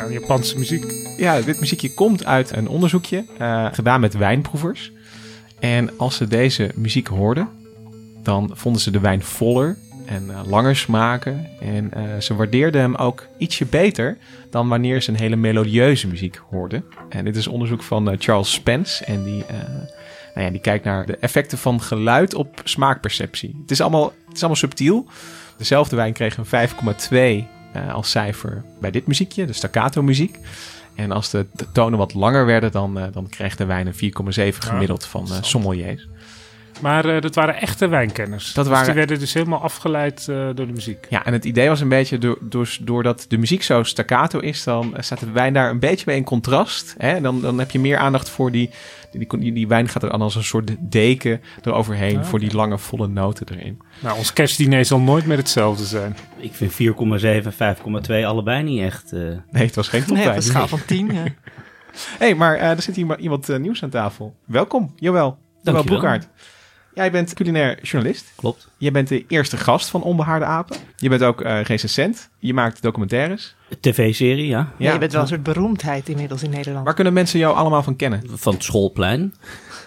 Aan Japanse muziek. Ja, dit muziekje komt uit een onderzoekje eh, gedaan met wijnproevers. En als ze deze muziek hoorden, dan vonden ze de wijn voller en eh, langer smaken. En eh, ze waardeerden hem ook ietsje beter dan wanneer ze een hele melodieuze muziek hoorden. En dit is onderzoek van Charles Spence. En die, nou ja, die kijkt naar de effecten van geluid op smaakperceptie. Het is allemaal, het is allemaal subtiel. Dezelfde wijn kreeg een 5,2 eh, als cijfer bij dit muziekje, de staccato muziek. En als de, de tonen wat langer werden, dan, eh, dan kreeg de wijn een 4,7 gemiddeld van eh, sommeliers. Maar eh, dat waren echte wijnkenners. Dat Dus waren- die werden dus helemaal afgeleid eh, door de muziek. Ja, en het idee was een beetje, door, door, doordat de muziek zo staccato is, dan eh, staat de wijn daar een beetje mee in contrast. Hè? Dan, dan heb je meer aandacht voor die, die, die, die wijn gaat er dan als een soort deken eroverheen, Ah, voor die lange volle noten erin. Nou, ons kerstdiner zal nooit meer hetzelfde zijn. Ik vind 4,7 en 5,2 allebei niet echt. eh, Nee, het was geen Nee, op topwijn. een schaal van 10. ja. hey, maar eh, er zit hier iemand eh, nieuws aan tafel. Welkom, Joël. Joël Dankjewel. Jij bent culinair journalist. klopt. Je bent de eerste gast van Onbehaarde Apen. Je bent ook eh recensent. Je maakt documentaires. TV-serie, ja. Ja, je bent wel een soort beroemdheid inmiddels in Nederland. Waar kunnen mensen jou allemaal van kennen? Van het schoolplein.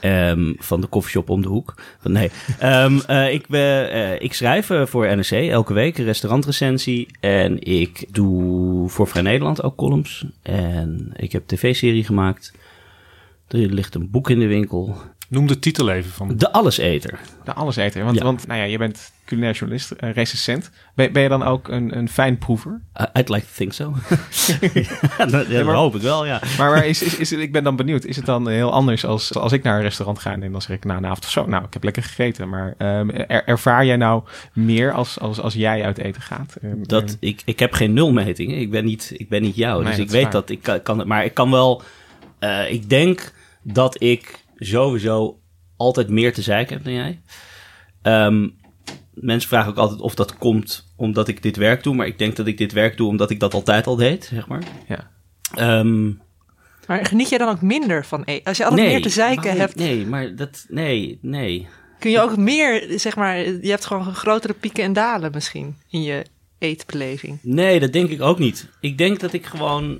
Ehm, van de koffieshop om de hoek. Nee. Ehm, eh, ik, ben, eh, ik schrijf voor NRC elke week een restaurantrecensie. En ik doe voor Vrij Nederland ook columns. En ik heb tv-serie gemaakt. Er ligt een boek in de winkel. Noem de titel even van. De Alleseter. De alleseter. Want, Ja. want nou ja, je bent culinair journalist, eh, recensent. Ben, ben je dan ook een, een fijn proever? Uh, I'd like to think so. ja, dat, maar- hoop ik wel, ja. Maar, maar is, is, is, het- ik ben dan benieuwd. Is het dan heel anders als, als ik naar een restaurant ga en dan zeg ik na een avond of zo, nou, ik heb lekker gegeten. Maar ehm, er- ervaar jij nou meer als, als, als jij uit eten gaat? Ehm, Dat, ehm, ik, ik heb geen nulmetingen. Ik ben niet, ik ben niet jou. Nee, dus ik weet waar. dat ik kan, kan. Maar ik kan wel. eh, ik denk dat ik sowieso altijd meer te zeiken heb dan jij. Ehm, mensen vragen ook altijd of dat komt omdat ik dit werk doe. Maar ik denk dat ik dit werk doe omdat ik dat altijd al deed, zeg maar. Ja. Ehm, Maar geniet je dan ook minder van eten? Als je altijd meer te zeiken maar- hebt, Nee, maar dat. Nee, nee. kun je ook meer, zeg maar, je hebt gewoon grotere pieken en dalen misschien in je eetbeleving. Nee, dat denk ik ook niet. Ik denk dat ik gewoon.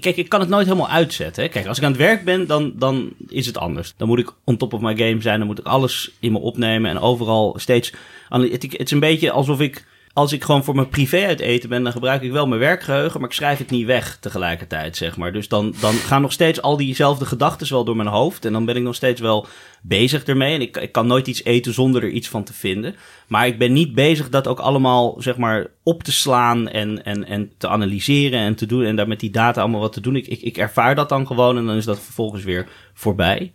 Kijk, ik kan het nooit helemaal uitzetten. Hè. Kijk, als ik aan het werk ben, dan, dan is het anders. Dan moet ik on top of my game zijn. Dan moet ik alles in me opnemen en overal steeds. Het is een beetje alsof ik. Als ik gewoon voor mijn privé uit eten ben, dan gebruik ik wel mijn werkgeheugen, maar ik schrijf het niet weg tegelijkertijd, zeg maar. Dus dan, dan gaan nog steeds al diezelfde gedachten wel door mijn hoofd. En dan ben ik nog steeds wel bezig ermee. En ik, ik kan nooit iets eten zonder er iets van te vinden. Maar ik ben niet bezig dat ook allemaal, zeg maar, op te slaan en, en, en te analyseren en te doen. En daar met die data allemaal wat te doen. Ik, ik, ik ervaar dat dan gewoon en dan is dat vervolgens weer voorbij.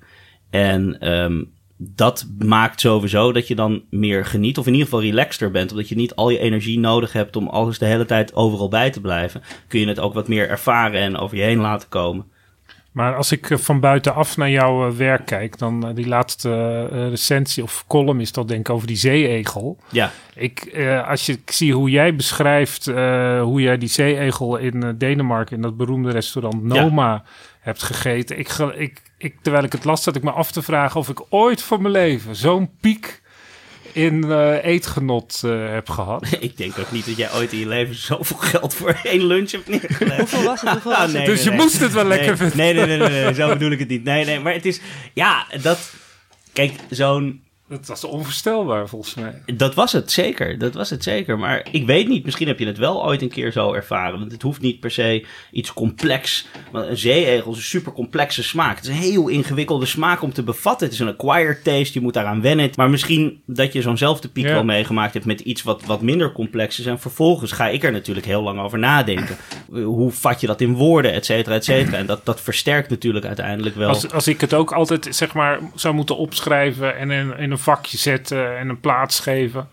En ehm, dat maakt sowieso dat je dan meer geniet. Of in ieder geval relaxter bent. Omdat je niet al je energie nodig hebt om alles de hele tijd overal bij te blijven. Kun je het ook wat meer ervaren en over je heen laten komen. Maar als ik eh, van buitenaf naar jouw eh, werk kijk, dan eh, die laatste recensie of column is dat denk ik over die zeeegel. Ja, Ik, eh, als je ik zie hoe jij beschrijft eh, hoe jij die zeeegel in Denemarken in dat beroemde restaurant Noma hebt gegeten. Ik, ik, ik, terwijl ik het las, zat ik me af te vragen of ik ooit van mijn leven zo'n piek in eh, eetgenot eh, heb gehad. ik denk ook niet dat jij ooit in je leven zoveel geld voor één lunch hebt neergelegd. Hoeveel was het? Hoeveel was het? Nee, dus nee, je nee. moest het wel lekker nee, vinden. Nee, nee, nee, nee, nee, zo bedoel ik het niet. Nee, nee, maar het is, ja, dat, kijk, zo'n, Dat was onvoorstelbaar volgens mij. Dat was het zeker, dat was het zeker. Maar ik weet niet, misschien heb je het wel ooit een keer zo ervaren. Want het hoeft niet per se iets complex. Want een zeeegel is een super complexe smaak. Het is een heel ingewikkelde smaak om te bevatten. Het is een acquired taste, je moet daaraan wennen. Maar misschien dat je zo'nzelfde piek Ja. wel meegemaakt hebt met iets wat, wat minder complex is. En vervolgens ga ik er natuurlijk heel lang over nadenken. Hoe vat je dat in woorden, et cetera, et cetera. En dat, dat versterkt natuurlijk uiteindelijk wel. Als, als ik het ook altijd zeg maar zou moeten opschrijven en in, in een vakje zetten en een plaats geven.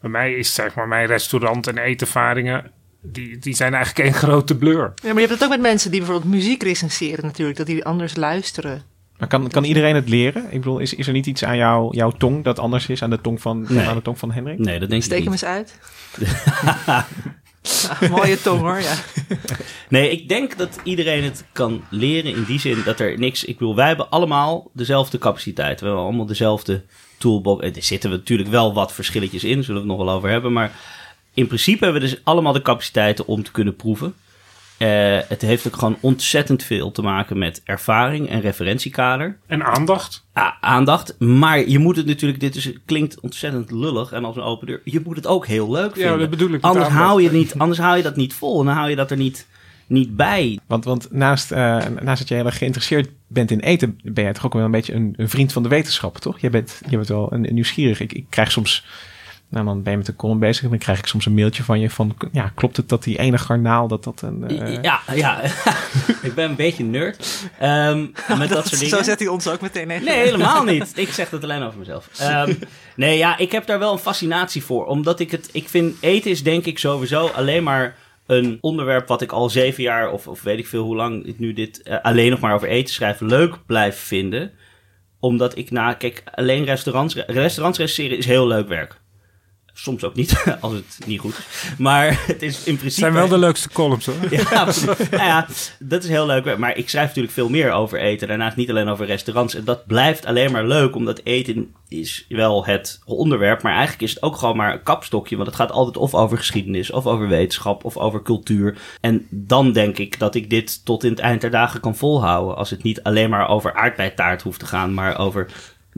Bij mij is zeg maar mijn restaurant en eetervaringen, die, die zijn eigenlijk één grote blur. Ja, maar je hebt het ook met mensen die bijvoorbeeld muziek recenseren natuurlijk, dat die anders luisteren. Maar kan, kan iedereen het leren? Ik bedoel, is, is er niet iets aan jou, jouw tong dat anders is aan de tong van, Nee. aan de tong van Hendrik? Nee, dat denk Steek ik hem niet. eens uit. Ja, mooie tong hoor, ja. Nee, ik denk dat iedereen het kan leren in die zin dat er niks... Ik bedoel, wij hebben allemaal dezelfde capaciteit. We hebben allemaal dezelfde toolbox. Er zitten natuurlijk wel wat verschilletjes in, zullen we het nog wel over hebben. Maar in principe hebben we dus allemaal de capaciteiten om te kunnen proeven. Eh, het heeft ook gewoon ontzettend veel te maken met ervaring en referentiekader. En aandacht. A- aandacht. Maar je moet het natuurlijk, dit is, klinkt ontzettend lullig en als een open deur. Je moet het ook heel leuk Ja, vinden. dat bedoel ik Anders hou, je niet, anders hou je dat niet vol en dan hou je dat er niet, niet bij. Want, want naast, eh, naast dat je heel erg geïnteresseerd bent in eten, ben jij toch ook wel een beetje een, een vriend van de wetenschap, toch? Je bent, je bent wel een, een nieuwsgierig. Ik, ik krijg soms, nou dan ben je met de column bezig en dan krijg ik soms een mailtje van je van, ja, klopt het dat die ene garnaal, dat dat een... eh, Ja, ja. ik ben een beetje nerd ehm, met dat, soort dingen. Zo zet hij ons ook meteen even. Nee, helemaal niet. Ik zeg dat alleen over mezelf. Ehm, nee, ja, ik heb daar wel een fascinatie voor. Omdat ik het... Ik vind eten is denk ik sowieso alleen maar een onderwerp wat ik al zeven jaar... of, of weet ik veel hoe lang ik nu dit eh, alleen nog maar over eten schrijf... leuk blijf vinden. Omdat ik na... Kijk, alleen restaurants... Restaurants recenseren is heel leuk werk. Soms ook niet, als het niet goed is. Maar het is in principe... Het zijn wel de leukste columns hoor. Ja, absoluut. nou ja, dat is heel leuk. Maar ik schrijf natuurlijk veel meer over eten. Daarnaast niet alleen over restaurants. En dat blijft alleen maar leuk, omdat eten is wel het onderwerp. Maar eigenlijk is het ook gewoon maar een kapstokje. Want het gaat altijd of over geschiedenis, of over wetenschap, of over cultuur. En dan denk ik dat ik dit tot in het eind der dagen kan volhouden. Als het niet alleen maar over aardbeitaart hoeft te gaan, maar over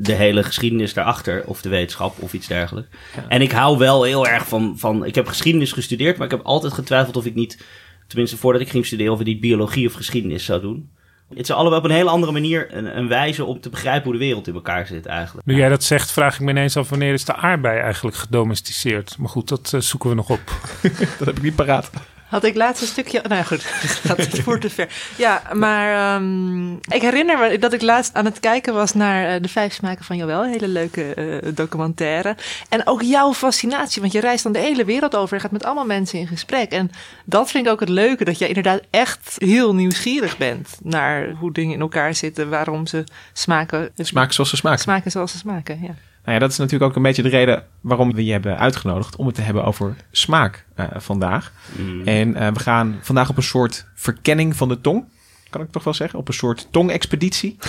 de hele geschiedenis daarachter, of de wetenschap, of iets dergelijks. En ik hou wel heel erg van, van. Ik heb geschiedenis gestudeerd, maar ik heb altijd getwijfeld of ik niet, tenminste voordat ik ging studeren, of ik niet biologie of geschiedenis zou doen. Het is allebei op een hele andere manier een, een wijze om te begrijpen hoe de wereld in elkaar zit, eigenlijk. Nu jij dat zegt, vraag ik me ineens af wanneer is de aardbei eigenlijk gedomesticeerd. Maar goed, dat eh, zoeken we nog op. Dat heb ik niet paraat. Had ik laatst een stukje... Nou goed, dat gaat voor te ver. Ja, maar ehm, ik herinner me dat ik laatst aan het kijken was naar eh, De Vijf Smaken van Joël. Hele leuke eh, documentaire. En ook jouw fascinatie, want je reist dan de hele wereld over. Je gaat met allemaal mensen in gesprek. En dat vind ik ook het leuke, dat jij inderdaad echt heel nieuwsgierig bent... naar hoe dingen in elkaar zitten, waarom ze smaken... Smaken zoals ze smaken. Smaken zoals ze smaken, ja. Nou ja, dat is natuurlijk ook een beetje de reden waarom we je hebben uitgenodigd om het te hebben over smaak eh, vandaag. Mm. En eh, we gaan vandaag op een soort verkenning van de tong. Kan ik toch wel zeggen? Op een soort tongexpeditie.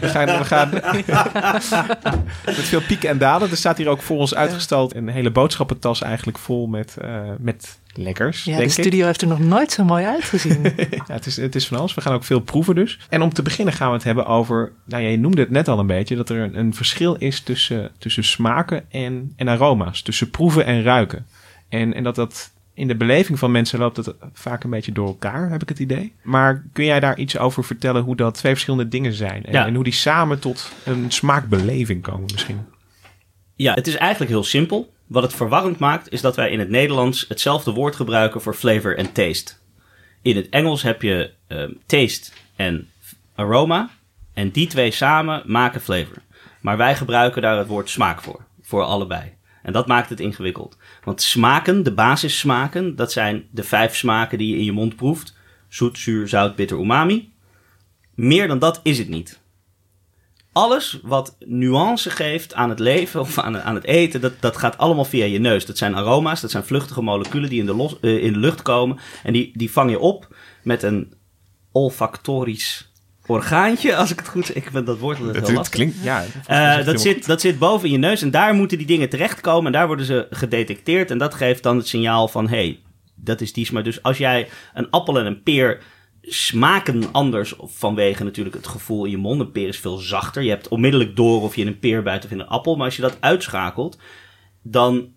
we gaan, we gaan met veel pieken en dalen. Er staat hier ook voor ons uitgestald een hele boodschappentas eigenlijk vol met, eh, met lekkers. Ja, de ik. studio heeft er nog nooit zo mooi uitgezien. Ja, het, is, het is van alles. We gaan ook veel proeven dus. En om te beginnen gaan we het hebben over... Nou, je noemde het net al een beetje... dat er een, een verschil is tussen, tussen smaken en, en aroma's. Tussen proeven en ruiken. En, en dat dat in de beleving van mensen loopt dat vaak een beetje door elkaar, heb ik het idee. Maar kun jij daar iets over vertellen hoe dat twee verschillende dingen zijn? En, Ja. en hoe die samen tot een smaakbeleving komen misschien? Ja, het is eigenlijk heel simpel. Wat het verwarrend maakt, is dat wij in het Nederlands hetzelfde woord gebruiken voor flavor en taste. In het Engels heb je ehm, taste en aroma. En die twee samen maken flavor. Maar wij gebruiken daar het woord smaak voor. Voor allebei. En dat maakt het ingewikkeld. Want smaken, de basissmaken, dat zijn de vijf smaken die je in je mond proeft. Zoet, zuur, zout, bitter, umami. Meer dan dat is het niet alles wat nuance geeft aan het leven of aan, aan het eten, dat, dat gaat allemaal via je neus. Dat zijn aroma's, dat zijn vluchtige moleculen die in de, los, eh, in de lucht komen. En die, die vang je op met een olfactorisch orgaantje, als ik het goed zeg. Ik vind dat woord Het, heel lastig. klinkt, ja. Eh, dat, zit, dat zit boven in je neus en daar moeten die dingen terechtkomen en daar worden ze gedetecteerd en dat geeft dan het signaal van hey, dat is die smaak. Dus als jij een appel en een peer smaken anders vanwege natuurlijk het gevoel in je mond. Een peer is veel zachter. Je hebt onmiddellijk door of je in een peer bijt of in een appel. Maar als je dat uitschakelt, dan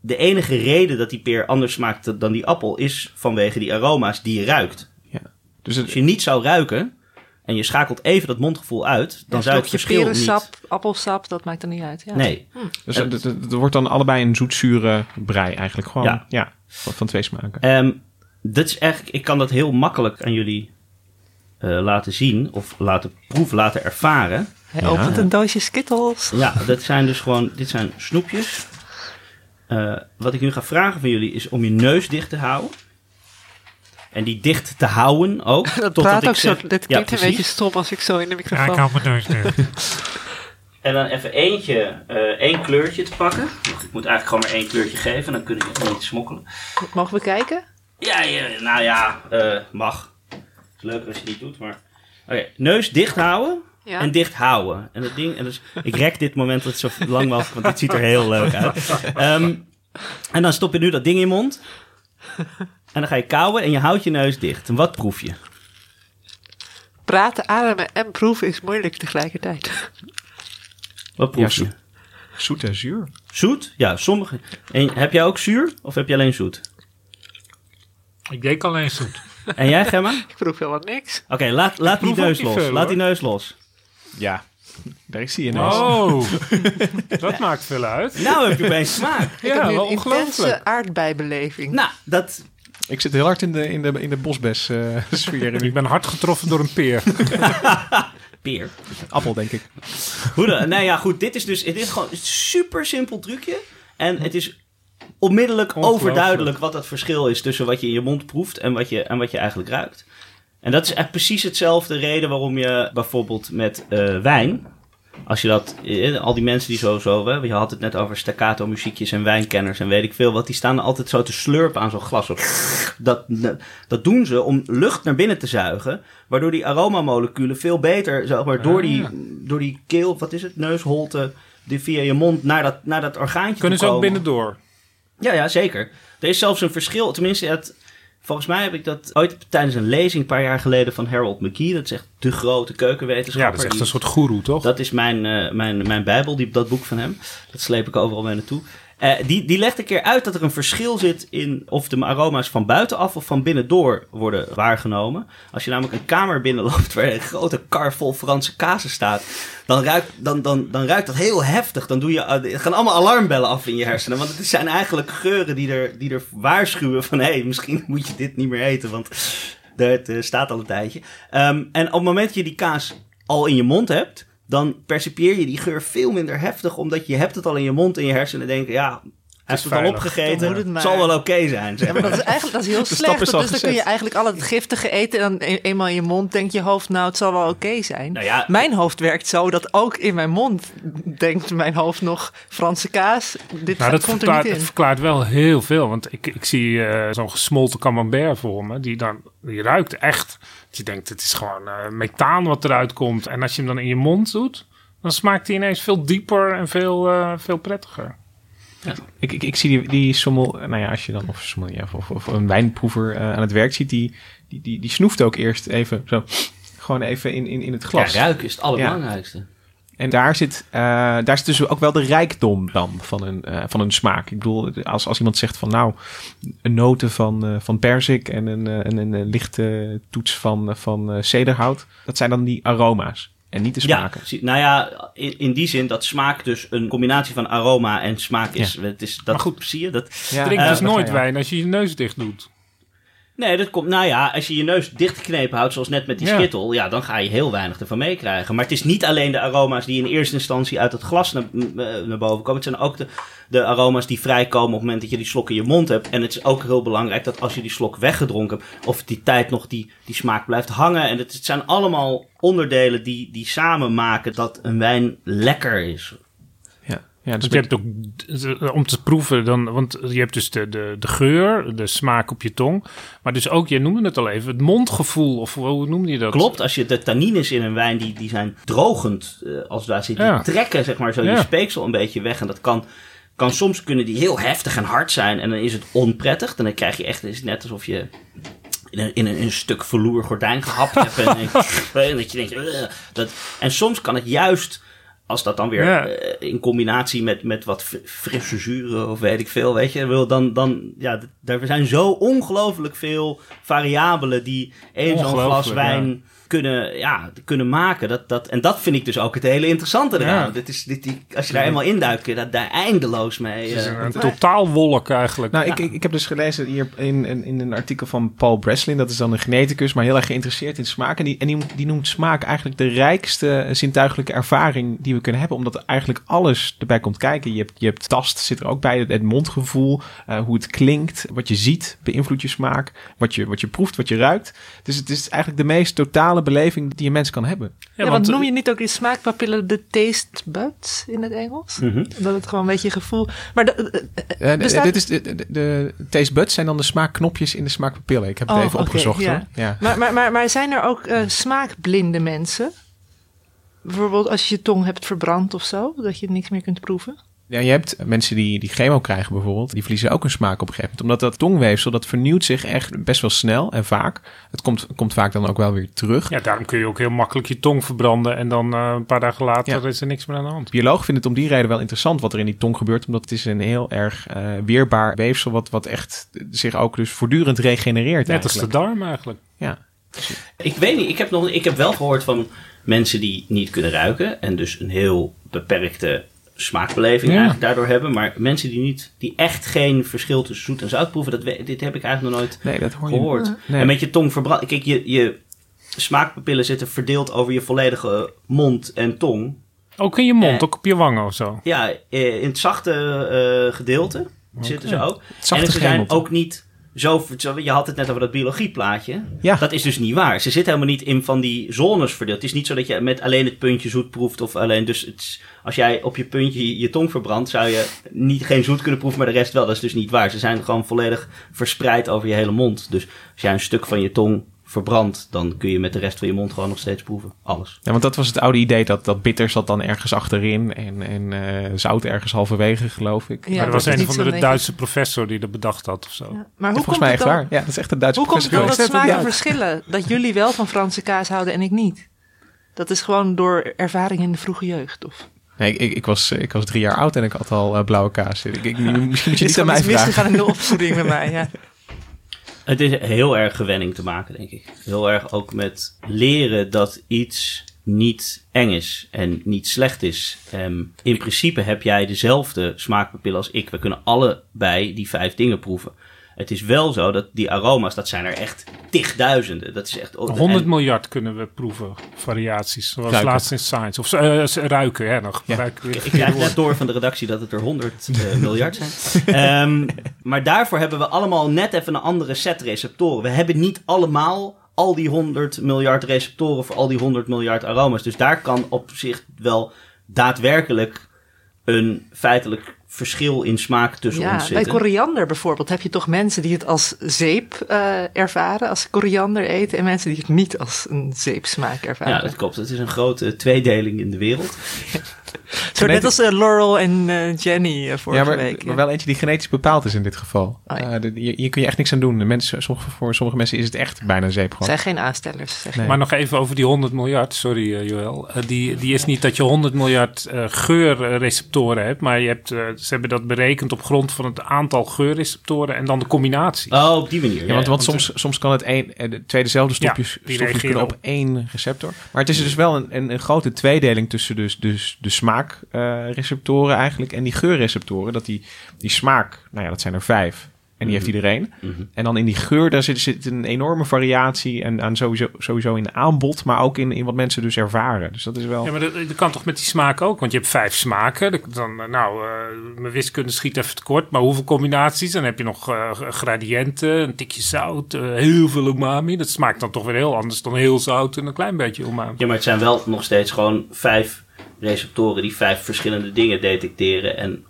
de enige reden dat die peer anders smaakt dan die appel is vanwege die aroma's die je ruikt. Dus het, Als je niet zou ruiken en je schakelt even dat mondgevoel uit, dan Een zou je het verschil niet... perensap, appelsap, dat maakt er niet uit. Ja. Nee. dus het, het- het wordt dan allebei een zoetzure brei eigenlijk. Gewoon, Ja. ja. van, van twee smaken. Ehm dit is eigenlijk, ik kan dat heel makkelijk aan jullie eh, laten zien of laten proeven, laten ervaren. Hij Ja. opent een doosje Skittles. Ja, dat zijn dus gewoon, dit zijn snoepjes. Eh, wat ik nu ga vragen van jullie is om je neus dicht te houden. En die dicht te houden ook. Dat totdat praat ik ook zo, dit Ja, klinkt een beetje stom als ik zo in de Ja, microfoon... ik hou mijn neus. En dan even eentje, eh, één kleurtje te pakken. Ik moet eigenlijk gewoon maar één kleurtje geven, dan kun je niet smokkelen. Mogen we kijken? Ja, ja, nou ja, eh, mag. Het is leuk als je niet doet, maar... Oké, neus dicht houden Ja. en dicht houden. En het ding, en dus, ik rek dit moment dat het zo lang was, want dit ziet er heel leuk uit. Ehm, en dan stop je nu dat ding in je mond. En dan ga je kauwen en je houdt je neus dicht. En wat proef je? Praten, ademen en proeven is moeilijk tegelijkertijd. Wat proef Ja, je? zo- Zoet en zuur. Zoet? Ja, sommige. En heb jij ook zuur of heb je alleen zoet? Ik deed alleen zoet. En jij, Gemma? Ik proef helemaal niks. Oké, laat, laat die neus los. veel, laat hoor. die neus los. Ja, daar is hij ineens. Oh, dat maakt veel uit. Nou heb je opeens smaak. ik Ja, heb nu wel een ongelooflijk. intense aardbeibeleving. Nou, dat, Ik zit heel hard in de, in de, in de bosbes eh, sfeer. Ik ben hard getroffen door een peer. peer. Appel, denk ik. Hoe dan? Nou ja, goed. Dit is dus dit is gewoon een super simpel trucje. En het is onmiddellijk overduidelijk wat het verschil is tussen wat je in je mond proeft en wat je, en wat je eigenlijk ruikt. En dat is echt precies hetzelfde reden waarom je bijvoorbeeld met eh, wijn. Als je dat, eh, al die mensen die zo, zo, je had het net over staccato muziekjes en wijnkenners en weet ik veel wat, die staan altijd zo te slurpen aan zo'n glas. Dat, dat doen ze om lucht naar binnen te zuigen, waardoor die aromamoleculen veel beter, zeg maar, door, die, door die keel, wat is het, neusholte, die via je mond naar dat, naar dat orgaantje Kunnen ze ook binnendoor? Ja, ja, zeker. Er is zelfs een verschil. Tenminste, het, volgens mij heb ik dat ooit tijdens een lezing een paar jaar geleden van Harold McKee. Dat is echt de grote Ja, keukenwetenschapper. dat is echt een soort goeroe, toch? dat is mijn, eh, mijn, mijn bijbel, die, dat boek van hem. Dat sleep ik overal mee naartoe. Eh, die, die legt een keer uit dat er een verschil zit in of de aroma's van buitenaf of van binnendoor worden waargenomen. Als je namelijk een kamer binnenloopt waar een grote kar vol Franse kazen staat, dan ruikt, dan, dan, dan ruikt dat heel heftig. Dan doe je, eh, gaan allemaal alarmbellen af in je hersenen. Want het zijn eigenlijk geuren die er, die er waarschuwen van hé, hey, misschien moet je dit niet meer eten, want het eh, staat al een tijdje. Ehm, en op het moment dat je die kaas al in je mond hebt, dan percipieer je die geur veel minder heftig, omdat je hebt het al in je mond en je hersenen denken, ja, hij heeft het al opgegeten, het maar. zal wel oké zijn. zeg Ja, maar maar. dat is eigenlijk dat is heel stap slecht. is Dus dan kun je eigenlijk al het giftige eten en dan e- eenmaal in je mond denkt je hoofd, nou het zal wel oké zijn. Nou ja, Mijn hoofd werkt zo dat ook in mijn mond denkt mijn hoofd nog Franse kaas. Dit Nou, dat komt er verklaart, niet het in. verklaart wel heel veel. Want ik, ik zie eh, zo'n gesmolten camembert voor me. Die, dan, die ruikt echt. Je denkt, het is gewoon eh, methaan wat eruit komt. En als je hem dan in je mond doet, dan smaakt hij ineens veel dieper en veel, eh, veel prettiger. Ik, ik, ik zie die, die sommel, nou ja, als je dan of, sommelier of, of, of een wijnproever eh, aan het werk ziet, die, die, die, die snoeft ook eerst even zo, gewoon even in, in, in het ja, glas. ruiken is het allerbelangrijkste. En daar zit, eh, daar zit dus ook wel de rijkdom dan van een, eh, van een smaak. Ik bedoel, als, als iemand zegt van nou, een noten van, eh, van perzik en een, een, een, een lichte toets van, van eh, cederhout, dat zijn dan die aroma's en niet de Ja, smaken. zie- nou ja, in, in die zin dat smaak dus een combinatie van aroma en smaak is. Het is dat Maar goed, zie je dat. Ja, Drink eh, dus nooit wijn als je je neus dicht doet. Nee, dat komt. Nou ja, als je je neus dichtgeknepen houdt, zoals net met die Ja. skittel, ja, dan ga je heel weinig ervan meekrijgen. Maar het is niet alleen de aroma's die in eerste instantie uit het glas naar, eh, naar boven komen. Het zijn ook de, de aroma's die vrijkomen op het moment dat je die slok in je mond hebt. En het is ook heel belangrijk dat als je die slok weggedronken hebt, of die tijd nog die, die smaak blijft hangen. En het, het zijn allemaal onderdelen die, die samen maken dat een wijn lekker is. Ja, dus je hebt ook, eh, om te proeven, dan, want je hebt dus de, de, de geur, de smaak op je tong. Maar dus ook, jij noemde het al even, het mondgevoel, of hoe noemde je dat? Klopt, als je de tannines in een wijn, die, die zijn drogend, eh, als het ware zit, die Ja. trekken zeg maar zo je Ja. speeksel een beetje weg. En dat kan, kan soms kunnen die heel heftig en hard zijn en dan is het onprettig. Dan krijg je echt, het is net alsof je in een, in een, in een stuk verloer gordijn gehapt hebt. En, en dat je denkt, dat, en soms kan het juist, als dat dan weer Ja. eh, in combinatie met, met wat fr- frisse zuren of weet ik veel, weet je, wil dan, dan ja, daar zijn zo ongelooflijk veel variabelen die één zo'n glas wijn kunnen, ja, kunnen maken. Dat, dat, en dat vind ik dus ook het hele interessante eraan. Ja. Dit is, dit, die, als je daar eenmaal induikt, kun je dat daar eindeloos mee. Het is eh, een, een totaal wolk eigenlijk. Nou, ik, ik, ik heb dus gelezen hier in, in, in een artikel van Paul Breslin. Dat is dan een geneticus, maar heel erg geïnteresseerd in smaak. En die, en die, die noemt smaak eigenlijk de rijkste zintuigelijke ervaring die we kunnen hebben. Omdat eigenlijk alles erbij komt kijken. Je hebt, je hebt tast, zit er ook bij. Het, het mondgevoel, eh, hoe het klinkt, wat je ziet, beïnvloedt je smaak. Wat je, wat je proeft, wat je ruikt. Dus het is eigenlijk de meest totale beleving die een mens kan hebben. Ja, want noem je niet ook die smaakpapillen de taste buds in het Engels? Mhm. Dat het gewoon een beetje gevoel... Maar de, eh, Eh, bestaat- dit is de, de, de taste buds zijn dan de smaakknopjes in de smaakpapillen. Ik heb het Oh, even opgezocht. ja. hoor. Ja. Maar, maar, maar, maar zijn er ook eh, smaakblinde mensen? Bijvoorbeeld als je je tong hebt verbrand of zo, dat je niks meer kunt proeven? Ja, je hebt mensen die, die chemo krijgen bijvoorbeeld, die verliezen ook hun smaak op een gegeven moment. Omdat dat tongweefsel, dat vernieuwt zich echt best wel snel en vaak. Het komt, komt vaak dan ook wel weer terug. Ja, daarom kun je ook heel makkelijk je tong verbranden. En dan eh, een paar dagen later Ja. is er niks meer aan de hand. Biologen vinden het om die reden wel interessant wat er in die tong gebeurt. Omdat het is een heel erg eh, weerbaar weefsel wat, wat echt zich ook dus voortdurend regenereert Net als de darm eigenlijk. Ja. Ik weet niet, ik heb, nog, ik heb wel gehoord van mensen die niet kunnen ruiken. En dus een heel beperkte smaakbeleving Ja. eigenlijk daardoor hebben. Maar mensen die, niet, die echt geen verschil tussen zoet en zout proeven, dat we- dit heb ik eigenlijk nog nooit Nee, dat hoor je gehoord. Nee. En met je tong verbrand. Kijk, je, je smaakpapillen zitten verdeeld over je volledige mond en tong. Ook in je mond, Eh. ook op je wangen of zo. Ja, eh, in het zachte eh, gedeelte zitten ze ook. en ze zijn ook niet zo... Je had het net over dat biologieplaatje. Ja. Dat is dus niet waar. Ze zitten helemaal niet in van die zones verdeeld. Het is niet zo dat je met alleen het puntje zoet proeft of alleen... Dus het als jij op je puntje je, je tong verbrandt, zou je niet, geen zoet kunnen proeven, maar de rest wel. Dat is dus niet waar. Ze zijn gewoon volledig verspreid over je hele mond. Dus als jij een stuk van je tong verbrandt, dan kun je met de rest van je mond gewoon nog steeds proeven. Alles. Ja, want dat was het oude idee dat, dat bitter zat dan ergens achterin en, en eh, zout ergens halverwege, geloof ik. Ja, maar er dat was een denk ik. Duitse professor die dat bedacht had of zo. Ja. Maar hoe Volgens komt mij het echt dan, waar. Ja, dat is echt een Duitse hoe komt het dan dat professor smaken verschillen? Dat jullie wel van Franse kaas houden en ik niet? Dat is gewoon door ervaring in de vroege jeugd, of? Nee, ik, ik, was, ik was drie jaar oud en ik had al eh, blauwe kaas. Ik, ik, misschien moet je is niet aan mij vragen. misgegaan in de opvoeding met mij, ja. Het is heel erg gewenning te maken, denk ik. Heel erg ook met leren dat iets niet eng is en niet slecht is. Ehm, in principe heb jij dezelfde smaakpapillen als ik. We kunnen allebei die vijf dingen proeven. Het is wel zo dat die aroma's, dat zijn er echt tigduizenden. Dat is echt... 100 en- miljard kunnen we proeven, variaties. Zoals Ruiken. laatst in Science. Of z- ruiken, hè. Nog Ja. ruiken weer Ik krijg net woorden. door van de redactie dat het er 100 eh, miljard zijn. Ehm, maar daarvoor hebben we allemaal net even een andere set receptoren. We hebben niet allemaal al die 100 miljard receptoren voor al die 100 miljard aroma's. Dus daar kan op zich wel daadwerkelijk een feitelijk verschil in smaak tussen Ja, ons bij koriander bijvoorbeeld heb je toch mensen die het als zeep eh, ervaren, als ze koriander eten, en mensen die het niet als een zeepsmaak ervaren. Ja, dat klopt. Het is een grote tweedeling in de wereld. Zo net als eh, Laurel en eh, Jenny eh, vorige Ja, maar, week. ja. maar wel eentje die genetisch bepaald is in dit geval. Oh, ja. Eh, de- hier, hier kun je echt niks aan doen. De mensen, sommige, voor sommige mensen is het echt bijna zeep gewoon. zijn geen aanstellers. Zeg. Nee. Maar nog even over die 100 miljard, sorry Joël. Die, die is niet dat je 100 miljard geurreceptoren hebt, maar je hebt, ze hebben dat berekend op grond van het aantal geurreceptoren en dan de combinatie. Oh, op die manier. Ja, want, want want soms, soms kan het één, de twee dezelfde stofjes reageren kunnen op één receptor. Maar het is dus wel een, een, een grote tweedeling tussen dus, dus de smaakreceptoren eigenlijk en die geurreceptoren. Dat die, die smaak, nou ja, dat zijn er vijf. En die heeft iedereen. Mhm. En dan in die geur, daar zit, zit een enorme variatie. En aan sowieso, sowieso in aanbod, maar ook in, in wat mensen dus ervaren. Dus dat is wel. Ja, maar dat, dat kan toch met die smaak ook? Want je hebt vijf smaken. Dan, eh, nou, eh, mijn wiskunde schiet even tekort. Maar hoeveel combinaties? Dan heb je nog eh, gradiënten, een tikje zout, eh, heel veel umami. Dat smaakt dan toch weer heel anders dan heel zout en een klein beetje umami. Ja, maar het zijn wel nog steeds gewoon vijf receptoren die vijf verschillende dingen detecteren. En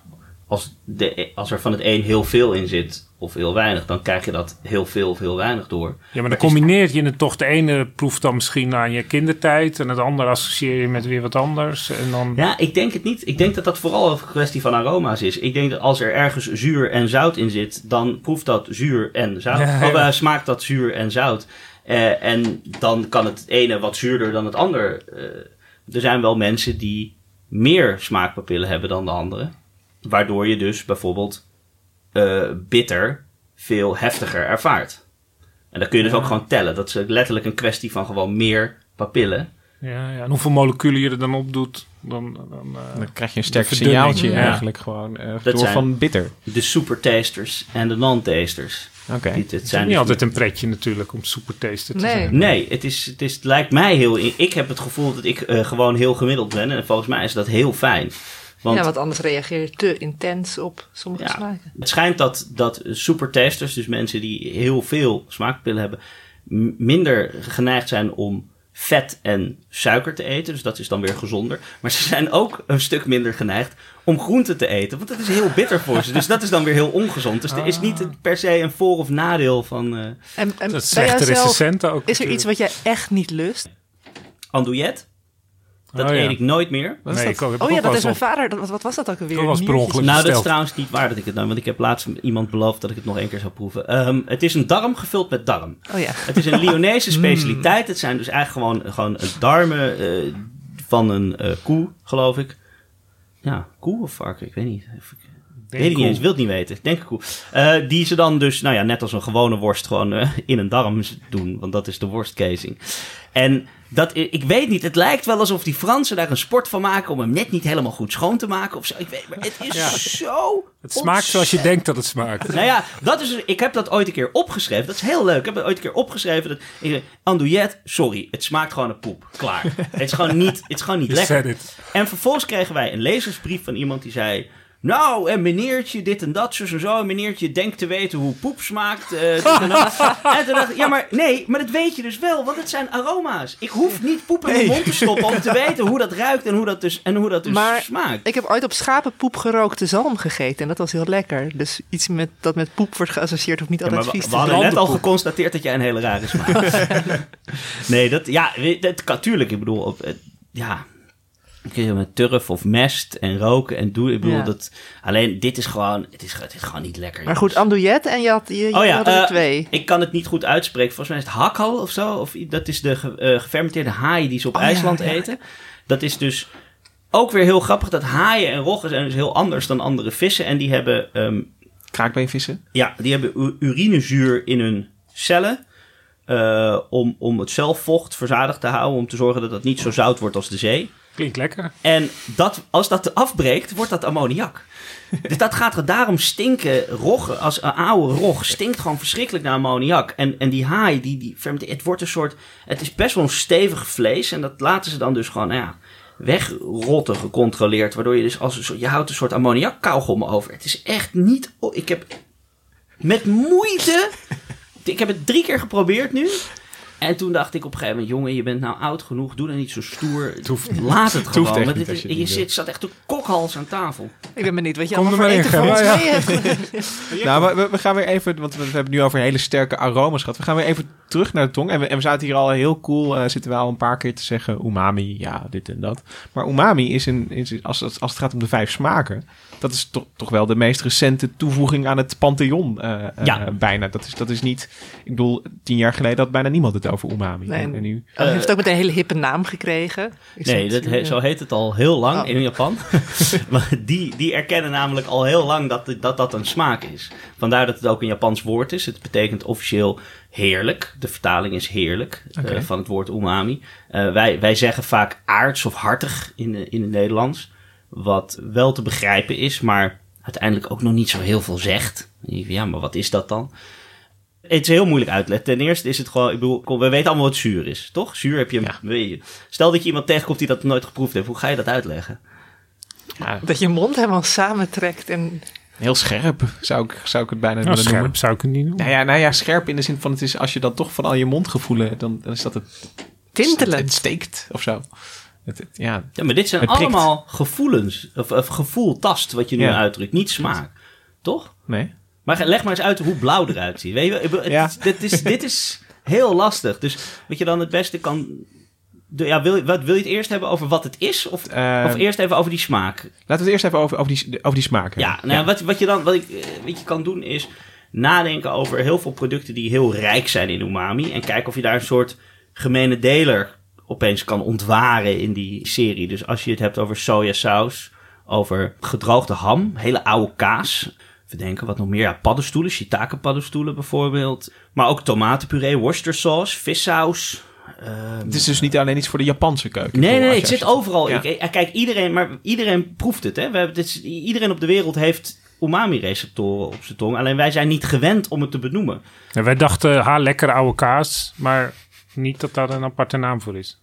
als, de, als er van het een heel veel in zit of heel weinig, dan krijg je dat heel veel of heel weinig door. Ja, maar dan combineer je het toch. De ene proeft dan misschien aan je kindertijd en het andere associeer je met weer wat anders. En dan... Ja, ik denk het niet. Ik denk dat dat vooral een kwestie van aroma's is. Ik denk dat als er ergens zuur en zout in zit, dan proeft dat zuur en zout. Ja, ja. Of eh, smaakt dat zuur en zout. Eh, en dan kan het ene wat zuurder dan het ander. Eh, er zijn wel mensen die meer smaakpapillen hebben dan de andere. Waardoor je dus bijvoorbeeld eh, bitter veel heftiger ervaart. En dat kun je dus Ja. ook gewoon tellen. Dat is letterlijk een kwestie van gewoon meer papillen. Ja, ja. En hoeveel moleculen je er dan op doet, dan... dan eh, Dan krijg je een sterk signaaltje ja. eigenlijk gewoon eh, Dat door zijn- van bitter. De supertasters en de non-tasters. Het het is niet dus- altijd een pretje natuurlijk om supertaster te Nee. zijn. Nee, het, is, het, is, het lijkt mij heel... Ik heb het gevoel dat ik eh, gewoon heel gemiddeld ben. En volgens mij is dat heel fijn. Want ja, want anders reageer je te intens op sommige Ja. smaken. het schijnt dat, dat supertasters, dus mensen die heel veel smaakpillen hebben... minder geneigd zijn om vet en suiker te eten. Dus dat is dan weer gezonder. Maar ze zijn ook een stuk minder geneigd om groenten te eten. Want dat is heel bitter voor ze. Dus dat is dan weer heel ongezond. Dus er is niet per se een voor- of nadeel van... eh En, en Dat ook. is er iets wat jij echt niet lust? andouillet. Dat Oh, ja. eet ik nooit meer. Wat is Nee, dat? ik Oh ik ja, dat is mijn vader. Dat- Wat, was dat ook alweer? Dat was per ongeluk. Nou, dat is trouwens niet waar dat ik het nou, want ik heb laatst iemand beloofd dat ik het nog één keer zou proeven. Ehm, het is een darm gevuld met darm. Oh ja. Het is een Lyonese specialiteit. Het zijn dus eigenlijk gewoon, gewoon darmen eh, van een eh, koe, geloof ik. Ja, koe of varken, ik weet niet. Even- Denk weet ik niet eens, wil het niet weten. Ik denk een koe. Eh, die ze dan dus, nou ja, net als een gewone worst gewoon eh, in een darm doen. Want dat is de worstcasing. En dat, ik weet niet, het lijkt wel alsof die Fransen daar een sport van maken om hem net niet helemaal goed schoon te maken of zo. Ik weet, maar het is Ja. zo Het smaakt zoals je denkt dat het smaakt. nou ja, dat is, ik heb dat ooit een keer opgeschreven. Dat is heel leuk. Ik heb het ooit een keer opgeschreven. Dat, ik zei, andouillet, sorry, het smaakt gewoon een poep. Klaar. het is gewoon niet, het is gewoon niet lekker. En vervolgens kregen wij een lezersbrief van iemand die zei... Nou, en meneertje, dit en dat, zus en zo. En meneertje denkt te weten hoe poep smaakt. eh, dit en, dat. en toen dacht ik, ja, maar nee, maar dat weet je dus wel, want het zijn aroma's. Ik hoef niet poep in mijn mond te stoppen om te weten hoe dat ruikt en hoe dat dus, en hoe dat dus Maar smaakt. Ik heb ooit op schapenpoep gerookte zalm gegeten en dat was heel lekker. Dus iets met, dat met poep wordt geassocieerd hoeft niet Ja, altijd we, vies we te zijn. hadden net al geconstateerd dat jij een hele rare smaak hebt. nee, dat, ja, dat kan tuurlijk. Ik bedoel, op, eh, ja, kun je met turf of mest en roken en doen. Ik bedoel, Ja. dat, alleen dit is gewoon, het is, het is gewoon niet lekker. Maar goed, jongens. andouillet en je had, je, je Oh ja, had er eh, twee. ik kan het niet goed uitspreken. Volgens mij is het hakhal of zo. Of, dat is de ge- eh, gefermenteerde haai die ze op Oh IJsland ja. eten. Dat is dus ook weer heel grappig. Dat haaien en roggen zijn dus heel anders dan andere vissen. En die hebben ehm, Kraakbeenvissen? ja, die hebben urinezuur in hun cellen. eh, om, om het celvocht verzadigd te houden. Om te zorgen dat het niet zo zout wordt als de zee. Klinkt lekker. En dat, als dat afbreekt, wordt dat ammoniak. Dus dat gaat er daarom stinken. Rog, als een oude rog, stinkt gewoon verschrikkelijk naar ammoniak. En, en die haai, die, die fermenteert, het wordt een soort... Het is best wel een stevig vlees. En dat laten ze dan dus gewoon, nou ja, wegrotten gecontroleerd. Waardoor je dus als een soort, je houdt een soort ammoniakkauwgom over. Het is echt niet... ik heb met moeite... Ik heb het drie keer geprobeerd nu. En toen dacht ik op een gegeven moment, jongen, je bent nou oud genoeg, doe dan niet zo stoer. hoeft Laat het Het hoeft gewoon. dit je je het niet zit, zat echt een kokhals aan tafel. Ik ben benieuwd wat je Kom allemaal er voor eten ja. Nou, we, we gaan weer even, want we hebben het nu over hele sterke aroma's gehad. We gaan weer even terug naar de tong. En we, en we zaten hier al heel cool, eh, zitten we al een paar keer te zeggen, umami, ja, dit en dat. Maar umami is, een, is als, als, als het gaat om de vijf smaken, dat is toch, toch wel de meest recente toevoeging aan het pantheon eh, eh, Ja. bijna. Dat is, dat is niet, ik bedoel, tien jaar geleden had bijna niemand het over umami. Nee. En, en nu, Hij heeft ook met een hele hippe naam gekregen. Nee, dat he- zo heet het al heel lang Oh. in Japan. maar die, die erkennen namelijk al heel lang dat, dat dat een smaak is. Vandaar dat het ook een Japans woord is. Het betekent officieel heerlijk. De vertaling is heerlijk eh, van het woord umami. Eh, wij, wij zeggen vaak aards of hartig in, in het Nederlands. Wat wel te begrijpen is, maar uiteindelijk ook nog niet zo heel veel zegt. Ja, maar wat is dat dan? Het is heel moeilijk uitleggen. Ten eerste is het gewoon, ik bedoel, we weten allemaal wat zuur is, toch? Zuur heb je, Ja. weet je. Stel dat je iemand tegenkomt die dat nooit geproefd heeft, hoe ga je dat uitleggen? ja, Dat je mond helemaal samentrekt en heel scherp zou ik, zou ik het bijna Nou, willen noemen. scherp zou ik het niet doen. Nou ja, nou ja, scherp in de zin van het is als je dan toch van al je mondgevoelen, dan, dan is dat het, tintelen. het steekt of zo. Het, het- ja, Ja, maar dit zijn prikt. allemaal gevoelens. Of, of gevoel, tast, wat je nu Ja. uitdrukt. Niet smaak. Toch? nee. Maar leg maar eens uit hoe blauw eruit ziet. Weet je, het- Ja. dit, is, dit is heel lastig. Dus wat je dan het beste kan... Ja, wil, je- wat, wil je het eerst hebben over wat het is? Of, Eh, of eerst even over die smaak? Laten we het eerst even over, over, die, over die smaak Ja, hebben. nou, ja, Wat, wat, je dan, wat, ik, eh, wat je kan doen is nadenken over heel veel producten die heel rijk zijn in umami. En kijken of je daar een soort gemene deler opeens kan ontwaren in die serie. Dus als je het hebt over sojasaus, over gedroogde ham, hele oude kaas. Even denken, wat nog meer? Ja, paddenstoelen, shiitake paddenstoelen bijvoorbeeld. Maar ook tomatenpuree, worcestersaus, vissaus. ehm, Het is dus niet alleen iets voor de Japanse keuken. Nee, nee, het zit overal. Ja. Ik, kijk, iedereen, maar iedereen proeft het. Hè? We hebben, dit is- iedereen op de wereld heeft umami-receptoren op zijn tong. Alleen wij zijn niet gewend om het te benoemen. En wij dachten, ha, lekker oude kaas. Maar niet dat daar een aparte naam voor is.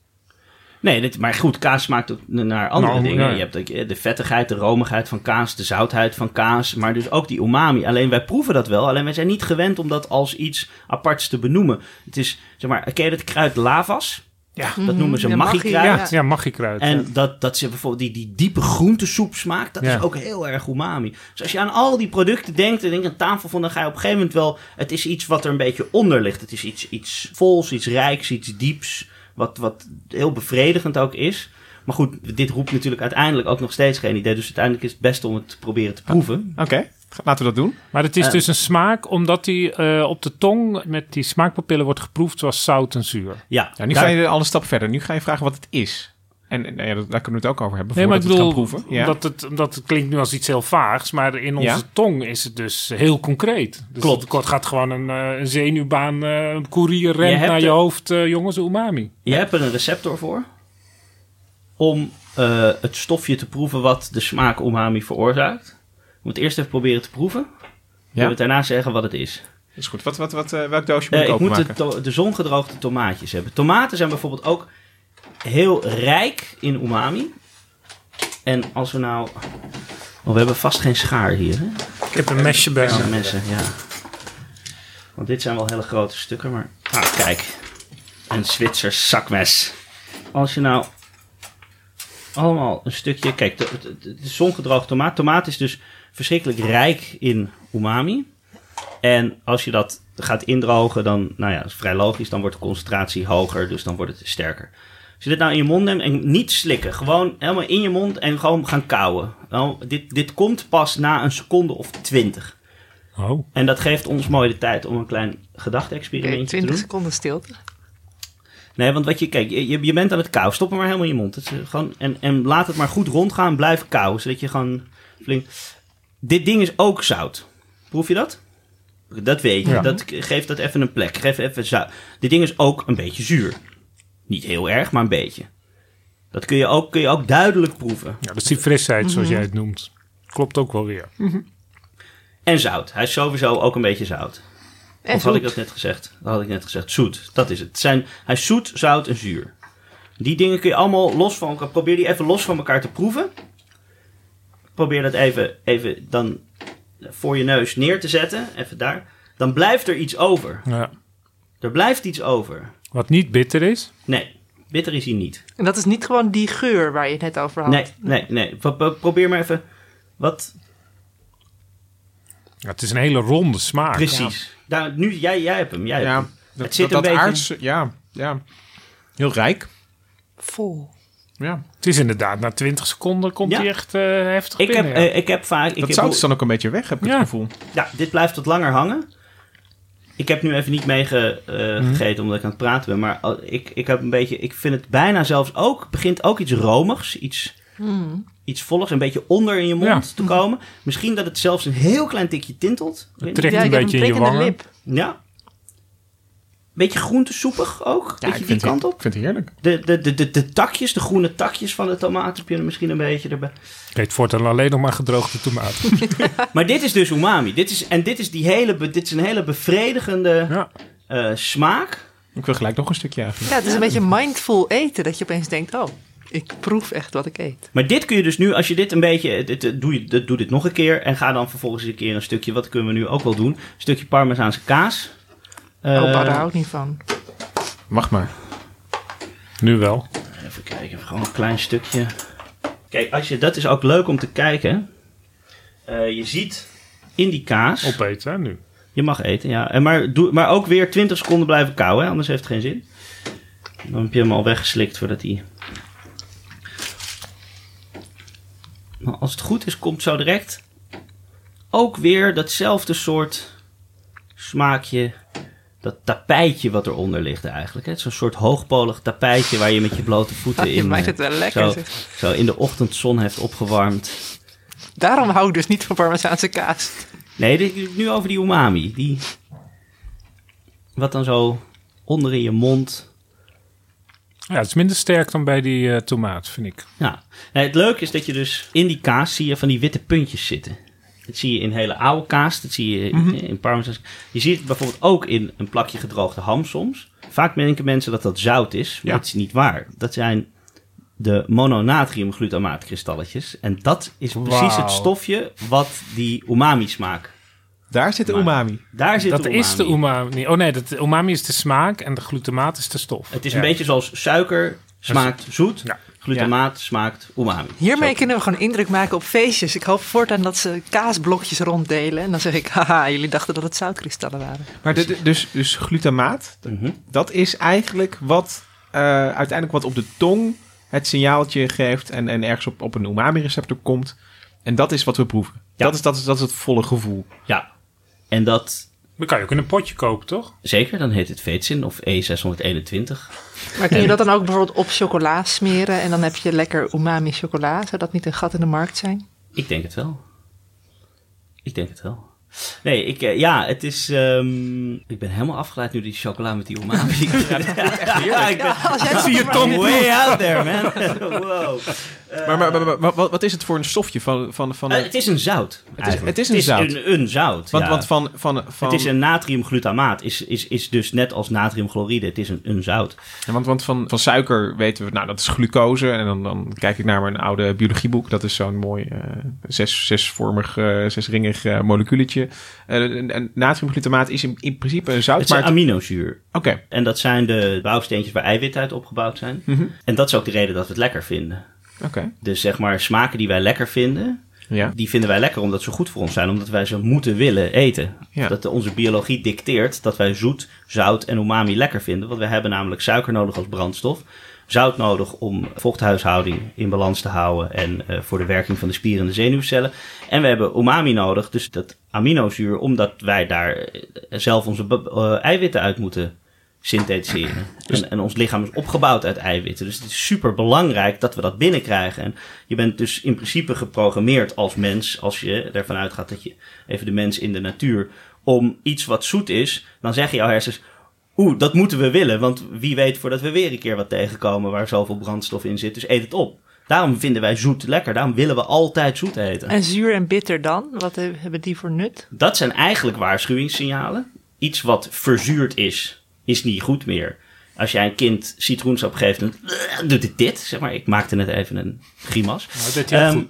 Nee, dit, maar goed, kaas smaakt ook naar andere Nou, dingen. ja. Je hebt de, de vettigheid, de romigheid van kaas, de zoutheid van kaas. Maar dus ook die umami. Alleen wij proeven dat wel. Alleen wij zijn niet gewend om dat als iets aparts te benoemen. Het is, zeg maar, ken je het kruid lavas? Ja, Dat noemen ze Ja, maggi-kruid. maggi, ja, ja magiekruid. En dat, dat ze bijvoorbeeld die, die diepe groentesoep smaakt, dat Ja. is ook heel erg umami. Dus als je aan al die producten denkt, en denk aan tafel van, dan ga je op een gegeven moment wel, het is iets wat er een beetje onder ligt. Het is iets, iets vols, iets rijks, iets dieps, wat, wat heel bevredigend ook is. Maar goed, dit roept natuurlijk uiteindelijk ook nog steeds geen idee. Dus uiteindelijk is het beste om het te proberen te proeven. Oké, laten we dat doen. Maar het is Eh. dus een smaak, omdat die eh, op de tong met die smaakpapillen wordt geproefd zoals zout en zuur. Ja, Ja, nu daar- ga je al een stap verder. Nu ga je vragen wat het is. En en, nou ja, dat- daar kunnen we het ook over hebben. Nee, maar ik voordat we bedoel, het gaan proeven. Ja. omdat het, omdat het klinkt nu als iets heel vaags, maar in onze Ja. tong is het dus heel concreet. Dus Klopt. Het gaat gewoon een, eh, een zenuwbaan, eh, een koerier rent naar je hoofd, eh, jongens, umami. Je hebt er een receptor voor om eh, het stofje te proeven wat de smaak umami veroorzaakt. Je moet eerst even proberen te proeven. Ja? En daarna zeggen wat het is. is goed. Wat, wat, wat, eh, welk doosje moet Eh, ik ik moet de, openmaken? to- de zongedroogde tomaatjes hebben. Tomaten zijn bijvoorbeeld ook heel rijk in umami. En als we nou... Oh, we hebben vast geen schaar hier, hè? Ik heb een mesje bij me. mensen, ja. Want dit zijn wel hele grote stukken, maar... Ah, kijk. Een Zwitsers zakmes. Als je nou allemaal een stukje... Kijk, de, de, de, de zongedroogde tomaat. Tomaat is dus verschrikkelijk rijk in umami. En als je dat gaat indrogen, dan... Nou ja, dat is vrij logisch. Dan wordt de concentratie hoger, dus dan wordt het sterker. Als je dit nou in je mond neemt en niet slikken. Gewoon helemaal in je mond en gewoon gaan kauwen. Nou, dit, dit komt pas na een seconde of twintig. Oh. En dat geeft ons mooi de tijd om een klein gedachte-experimentje te 20 doen. seconden stilte. Nee, want wat je, kijk, je, je bent aan het kauwen. Stop hem maar helemaal in je mond. Het is eh, gewoon, en, en laat het maar goed rondgaan. Blijf kauwen, zodat je gewoon flink... Dit ding is ook zout. Proef je dat? Dat weet je. Ja. Dat, geef dat even een plek. Geef even zout. Dit ding is ook een beetje zuur. Niet heel erg, maar een beetje. Dat kun je ook, kun je ook duidelijk proeven. Ja, dat is die frisheid, zoals jij het noemt. Klopt ook wel weer. En zout. Hij is sowieso ook een beetje zout. En of had ik dat net gezegd? Dat had ik net gezegd. Zoet, dat is het. het zijn, hij is zoet, zout en zuur. Die dingen kun je allemaal los van elkaar... Probeer die even los van elkaar te proeven. Probeer dat even, even dan voor je neus neer te zetten. Even daar. Dan blijft er iets over. Ja. Er blijft iets over. Wat niet bitter is. Nee, bitter is hij niet. En dat is niet gewoon die geur waar je het net over had. Nee, nee, nee. Pro- pro- Probeer maar even... Wat Ja, het is een hele ronde smaak. precies. Daar, nu, jij, jij hebt hem. Jij hebt Ja, hem. dat, Het zit dat, een dat beetje- aardse, ja, ja. Heel rijk. Vol. Ja. Het is inderdaad, na 20 seconden komt Ja. hij echt eh, heftig Ik heb, binnen. ja. eh, ik heb vaak... ik Dat heb, zout is dan ook een beetje weg, heb ik Ja. het gevoel. Ja, dit blijft wat langer hangen. Ik heb nu even niet meegegeten Mhm. gegeten omdat ik aan het praten ben. Maar ik, ik heb een beetje. Ik vind het bijna zelfs ook. begint ook iets romigs. Iets, iets volligs. Een beetje onder in je mond Ja. te komen. Misschien dat het zelfs een heel klein tikje tintelt. Het trekt Ja, een beetje een in je wangen. lip. Ja. Beetje groentesoepig ook. Ja, beetje ik die kant op. ik vind het heerlijk. De, de, de, de, de takjes, de groene takjes van de tomaat heb je er misschien een beetje erbij. Ik eet voortaan alleen nog maar gedroogde tomaten. Maar dit is dus umami. Dit is, en dit is, die hele, dit is een hele bevredigende ja. eh, smaak. Ik wil gelijk nog een stukje eigenlijk. Ja, het is een beetje mindful eten. Dat je opeens denkt, oh, ik proef echt wat ik eet. Maar dit kun je dus nu, als je dit een beetje, dit, doe, je, dit- doe dit nog een keer en ga dan vervolgens een keer een stukje, wat kunnen we nu ook wel doen, een stukje Parmezaanse kaas. Eh, Opa, daar hou ik niet van. Mag maar. Nu wel. Even kijken, gewoon een klein stukje. Kijk, als je, dat is ook leuk om te kijken. Eh, je ziet in die kaas. Opeten, hè, nu. Je mag eten, ja. En maar, doe, maar ook weer 20 seconden blijven kauwen, anders heeft het geen zin. Dan heb je hem al weggeslikt voordat hij. Maar als het goed is, komt zo direct ook weer datzelfde soort smaakje. Dat tapijtje wat eronder ligt eigenlijk. hè. Het is Zo'n soort hoogpolig tapijtje waar je met je blote voeten Je in, maakt eh, het wel lekker. zo, zeg. zo in de ochtendzon heeft opgewarmd. Daarom hou ik dus niet van Parmezaanse kaas. Nee, dit nu over die umami. Die, wat dan zo onder in je mond. Ja, het is minder sterk dan bij die eh, tomaat, vind ik. Ja. Nee, het leuke is dat je dus in die kaas zie je van die witte puntjes zitten. Dat zie je in hele oude kaas. Dat zie je in, in parmesan. Je ziet het bijvoorbeeld ook in een plakje gedroogde ham soms. Vaak denken mensen dat dat zout is. Maar Ja. dat is niet waar. Dat zijn de mononatriumglutamaat-kristalletjes. En dat is precies het stofje wat die umami smaak. Daar zit de Maar- umami. Daar zit Dat de is de umami. umami. Oh nee, dat, de umami is de smaak en de glutamaat is de stof. Het is Ja. een beetje zoals suiker smaakt zoet. Ja. Glutamaat smaakt umami. Hiermee Zo. kunnen we gewoon indruk maken op feestjes. Ik hoop voortaan dat ze kaasblokjes ronddelen. En dan zeg ik, haha, jullie dachten dat het zoutkristallen waren. Maar de, de- dus, dus glutamaat, Mhm. dat is eigenlijk wat eh, uiteindelijk wat op de tong het signaaltje geeft en, en ergens op, op een umami-receptor komt. En dat is wat we proeven. Ja. Dat, is, dat, is, dat is het volle gevoel. Ja. En dat Dat kan je ook in een potje kopen, toch? zeker, dan heet het Veetsin of E621. Maar kun je dat dan ook bijvoorbeeld op chocola smeren? En dan heb je lekker umami chocola. Zou dat niet een gat in de markt zijn? Ik denk het wel. Ik denk het wel. Nee, ik, eh, ja, het is. ehm, ik ben helemaal afgeleid nu die chocola met die umami. ja, ik ben, Als jij zie je Tom way out there, man. wow. Maar, maar, maar- maar wat, wat is het voor een stofje van... van, van Eh, het is een zout. eigenlijk. het is een zout. Een, een zout. want, ja. want van, van, van, Het is een natriumglutamaat. Is, is, is dus net als natriumchloride. Het is een, een zout. Ja, want, want van, van suiker weten we, nou dat is glucose. En dan, dan kijk ik naar mijn oude biologieboek. Dat is zo'n mooi eh, zes, zesvormig, zesringig moleculetje. Eh, en, en natriumglutamaat is in, in principe een zout. Het is maar een aminozuur. Oké, En dat zijn de bouwsteentjes waar eiwitten uit opgebouwd zijn. Mhm. En dat is ook de reden dat we het lekker vinden. oké. Dus zeg maar, smaken die wij lekker vinden, Ja. die vinden wij lekker omdat ze goed voor ons zijn. Omdat wij ze moeten willen eten. Ja. Dat onze biologie dicteert dat wij zoet, zout en umami lekker vinden. Want we hebben namelijk suiker nodig als brandstof. Zout nodig om vochthuishouding in balans te houden en eh, voor de werking van de spieren en de zenuwcellen. En we hebben umami nodig, dus dat aminozuur, omdat wij daar eh, zelf onze eh, eiwitten uit moeten synthetiseren. En, en ons lichaam is opgebouwd uit eiwitten. Dus het is super belangrijk dat we dat binnenkrijgen. En je bent dus in principe geprogrammeerd als mens, als je ervan uitgaat dat je even de mens in de natuur, om iets wat zoet is, dan zeggen jouw hersens, oeh, dat moeten we willen, want wie weet voordat we weer een keer wat tegenkomen waar zoveel brandstof in zit, dus eet het op. Daarom vinden wij zoet lekker, daarom willen we altijd zoet eten. En zuur en bitter dan? Wat he- hebben die voor nut? Dat zijn eigenlijk waarschuwingssignalen. Iets wat verzuurd is, is niet goed meer. Als jij een kind citroensap geeft, dan doet het dit. Zeg maar, ik maakte net even een grimas. Nou, dat Ehm, goed.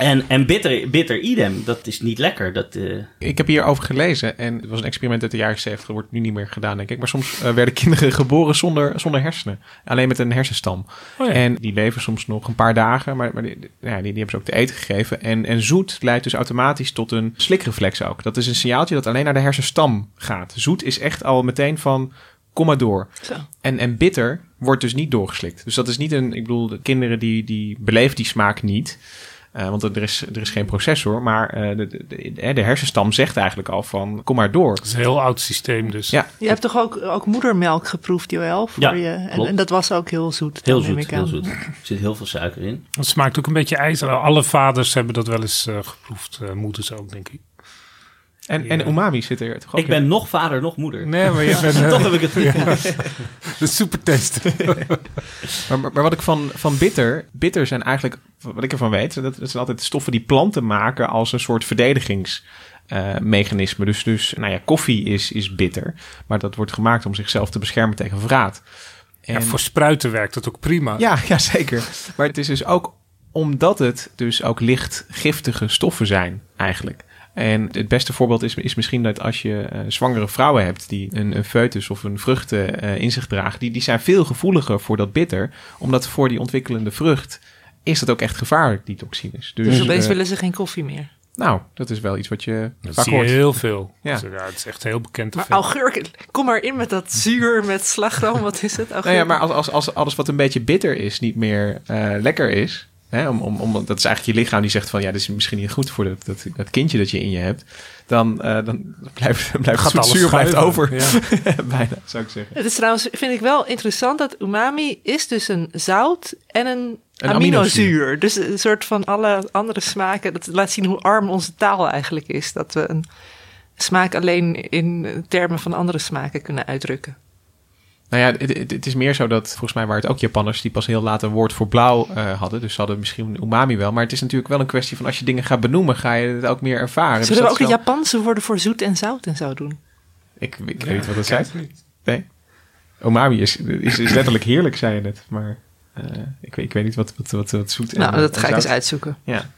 En en bitter, bitter idem, dat is niet lekker. Dat, eh, Ik heb hierover gelezen en het was een experiment uit de jaren 70. Dat wordt nu niet meer gedaan, denk ik. Maar soms eh, werden kinderen geboren zonder, zonder hersenen. Alleen met een hersenstam. Oh ja. En die leven soms nog een paar dagen, maar, maar die, ja, die, die hebben ze ook te eten gegeven. En, en zoet leidt dus automatisch tot een slikreflex ook. Dat is een signaaltje dat alleen naar de hersenstam gaat. Zoet is echt al meteen van, kom maar door. Zo. En, en bitter wordt dus niet doorgeslikt. Dus dat is niet een, ik bedoel, de kinderen die, die beleven die smaak niet. Eh, want er is, er is geen processor, maar eh, de, de, hersenstam zegt eigenlijk al van, kom maar door. Dat is een heel oud systeem dus. Ja, Je hebt toch ook, ook moedermelk geproefd, Joël? Voor Ja, je, en, klopt. en dat was ook heel zoet. heel zoet, heel zoet. Er zit heel veel suiker in. Het smaakt ook een beetje ijzer. Alle vaders hebben dat wel eens eh, geproefd. moeders ook, denk ik. En, en umami zit er toch ook Ik ben nog vader, nog moeder. Nee, maar je bent eh, Toch heb ik het niet. de supertest. Maar, maar, maar wat ik van, van bitter... Bitter zijn eigenlijk, wat ik ervan weet... Dat, dat zijn altijd stoffen die planten maken als een soort verdedigingsmechanisme. dus, dus nou ja, koffie is, is bitter. Maar dat wordt gemaakt om zichzelf te beschermen tegen vraat. En, Ja, voor spruiten werkt dat ook prima. ja, ja, zeker. Maar het is dus ook omdat het dus ook licht giftige stoffen zijn eigenlijk. En het beste voorbeeld is, is misschien dat als je eh, zwangere vrouwen hebt die een, een foetus of een vruchten eh, in zich dragen, die, die zijn veel gevoeliger voor dat bitter, omdat voor die ontwikkelende vrucht is dat ook echt gevaarlijk, die toxines. Dus, Dus opeens eh, willen ze geen koffie meer. nou, dat is wel iets wat je Dat vaak zie je heel veel. Ja. Dus, ja, het is echt heel bekend. Maar augurken, kom maar in met dat zuur, met slagroom, wat is het? Nou Augurken. ja, maar als, als, als alles wat een beetje bitter is niet meer eh, lekker is. Hè, om, om, om, dat is eigenlijk je lichaam die zegt van ja, dit is misschien niet goed voor dat, dat, dat kindje dat je in je hebt. Dan, eh, dan blijft, blijft Gaat het alles zuur blijft over. Ja. Bijna, zou ik zeggen. Het is trouwens, vind ik wel interessant dat umami is dus een zout en een, Een aminozuur. aminozuur. Dus een soort van alle andere smaken. Dat laat zien hoe arm onze taal eigenlijk is. Dat we een smaak alleen in termen van andere smaken kunnen uitdrukken. Nou ja, het, het- het is meer zo dat volgens mij waren het ook Japanners die pas heel laat een woord voor blauw eh, hadden. Dus ze hadden misschien umami wel. Maar het is natuurlijk wel een kwestie van als je dingen gaat benoemen, ga je het ook meer ervaren. Dus Zullen we dat ook de wel- Japanse woorden voor zoet en zout en zo doen? Ik, ik weet niet wat dat zei. Nee. Umami is, is, is letterlijk heerlijk, zei je net. Maar eh, ik, weet, ik weet niet wat, wat, wat, wat zoet en nou, dat en ga ik eens uitzoeken. Ja.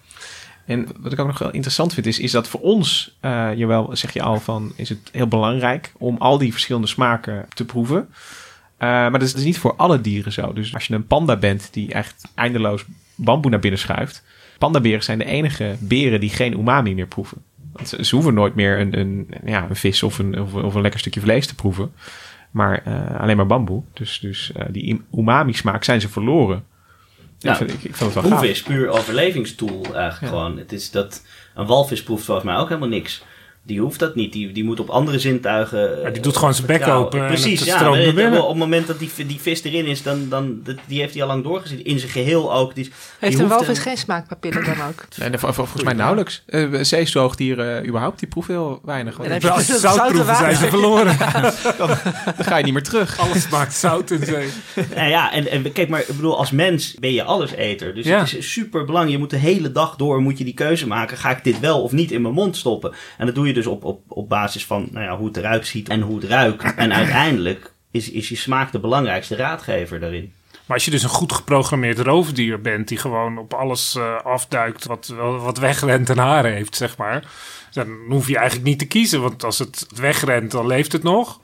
En wat ik ook nog wel interessant vind, is, is dat voor ons, eh jawel, zeg je al van, is het heel belangrijk om al die verschillende smaken te proeven. Eh, maar dat is, dat is niet voor alle dieren zo. Dus als je een panda bent die echt eindeloos bamboe naar binnen schuift. Pandaberen zijn de enige beren die geen umami meer proeven. Want ze, ze hoeven nooit meer een, een, ja, een vis of een, of, of een lekker stukje vlees te proeven. Maar eh, alleen maar bamboe. Dus, dus eh, die umami smaak zijn ze verloren. Nou, ik, vind, ik, ik vind het wel gaaf. is puur overlevingstool eigenlijk Ja. gewoon. Het is dat, een walvis proeft volgens mij ook helemaal niks. Die hoeft dat niet. Die, die moet op andere zintuigen. Ja, die eh, doet gewoon zijn bek open en Precies, het ja. Op het moment dat die, die vis erin is, dan, dan die heeft hij al lang doorgezien. In zijn geheel ook. Die, Heeft die een walvis er- geen smaakpapillen dan ook? Nee, nee, vol- volgens mij nauwelijks. Uh, zeezoogdieren überhaupt, die proeven heel weinig. Want En dan, heb Als je ze zoute zout proeven zijn ze verloren. dan ga je niet meer terug. Alles smaakt zout in zee. Nou ja, en, en kijk maar, ik bedoel, als mens ben je alleseter. Dus Ja. het is super belangrijk. Je moet de hele dag door moet je die keuze maken. Ga ik dit wel of niet in mijn mond stoppen? En dat doe je dus op, op, op basis van nou ja, hoe het eruit ziet en hoe het ruikt. En uiteindelijk is, is je smaak de belangrijkste raadgever daarin. Maar als je dus een goed geprogrammeerd roofdier bent, die gewoon op alles eh, afduikt wat, wat wegrent en haren heeft, zeg maar. Dan hoef je eigenlijk niet te kiezen, want als het wegrent, dan leeft het nog.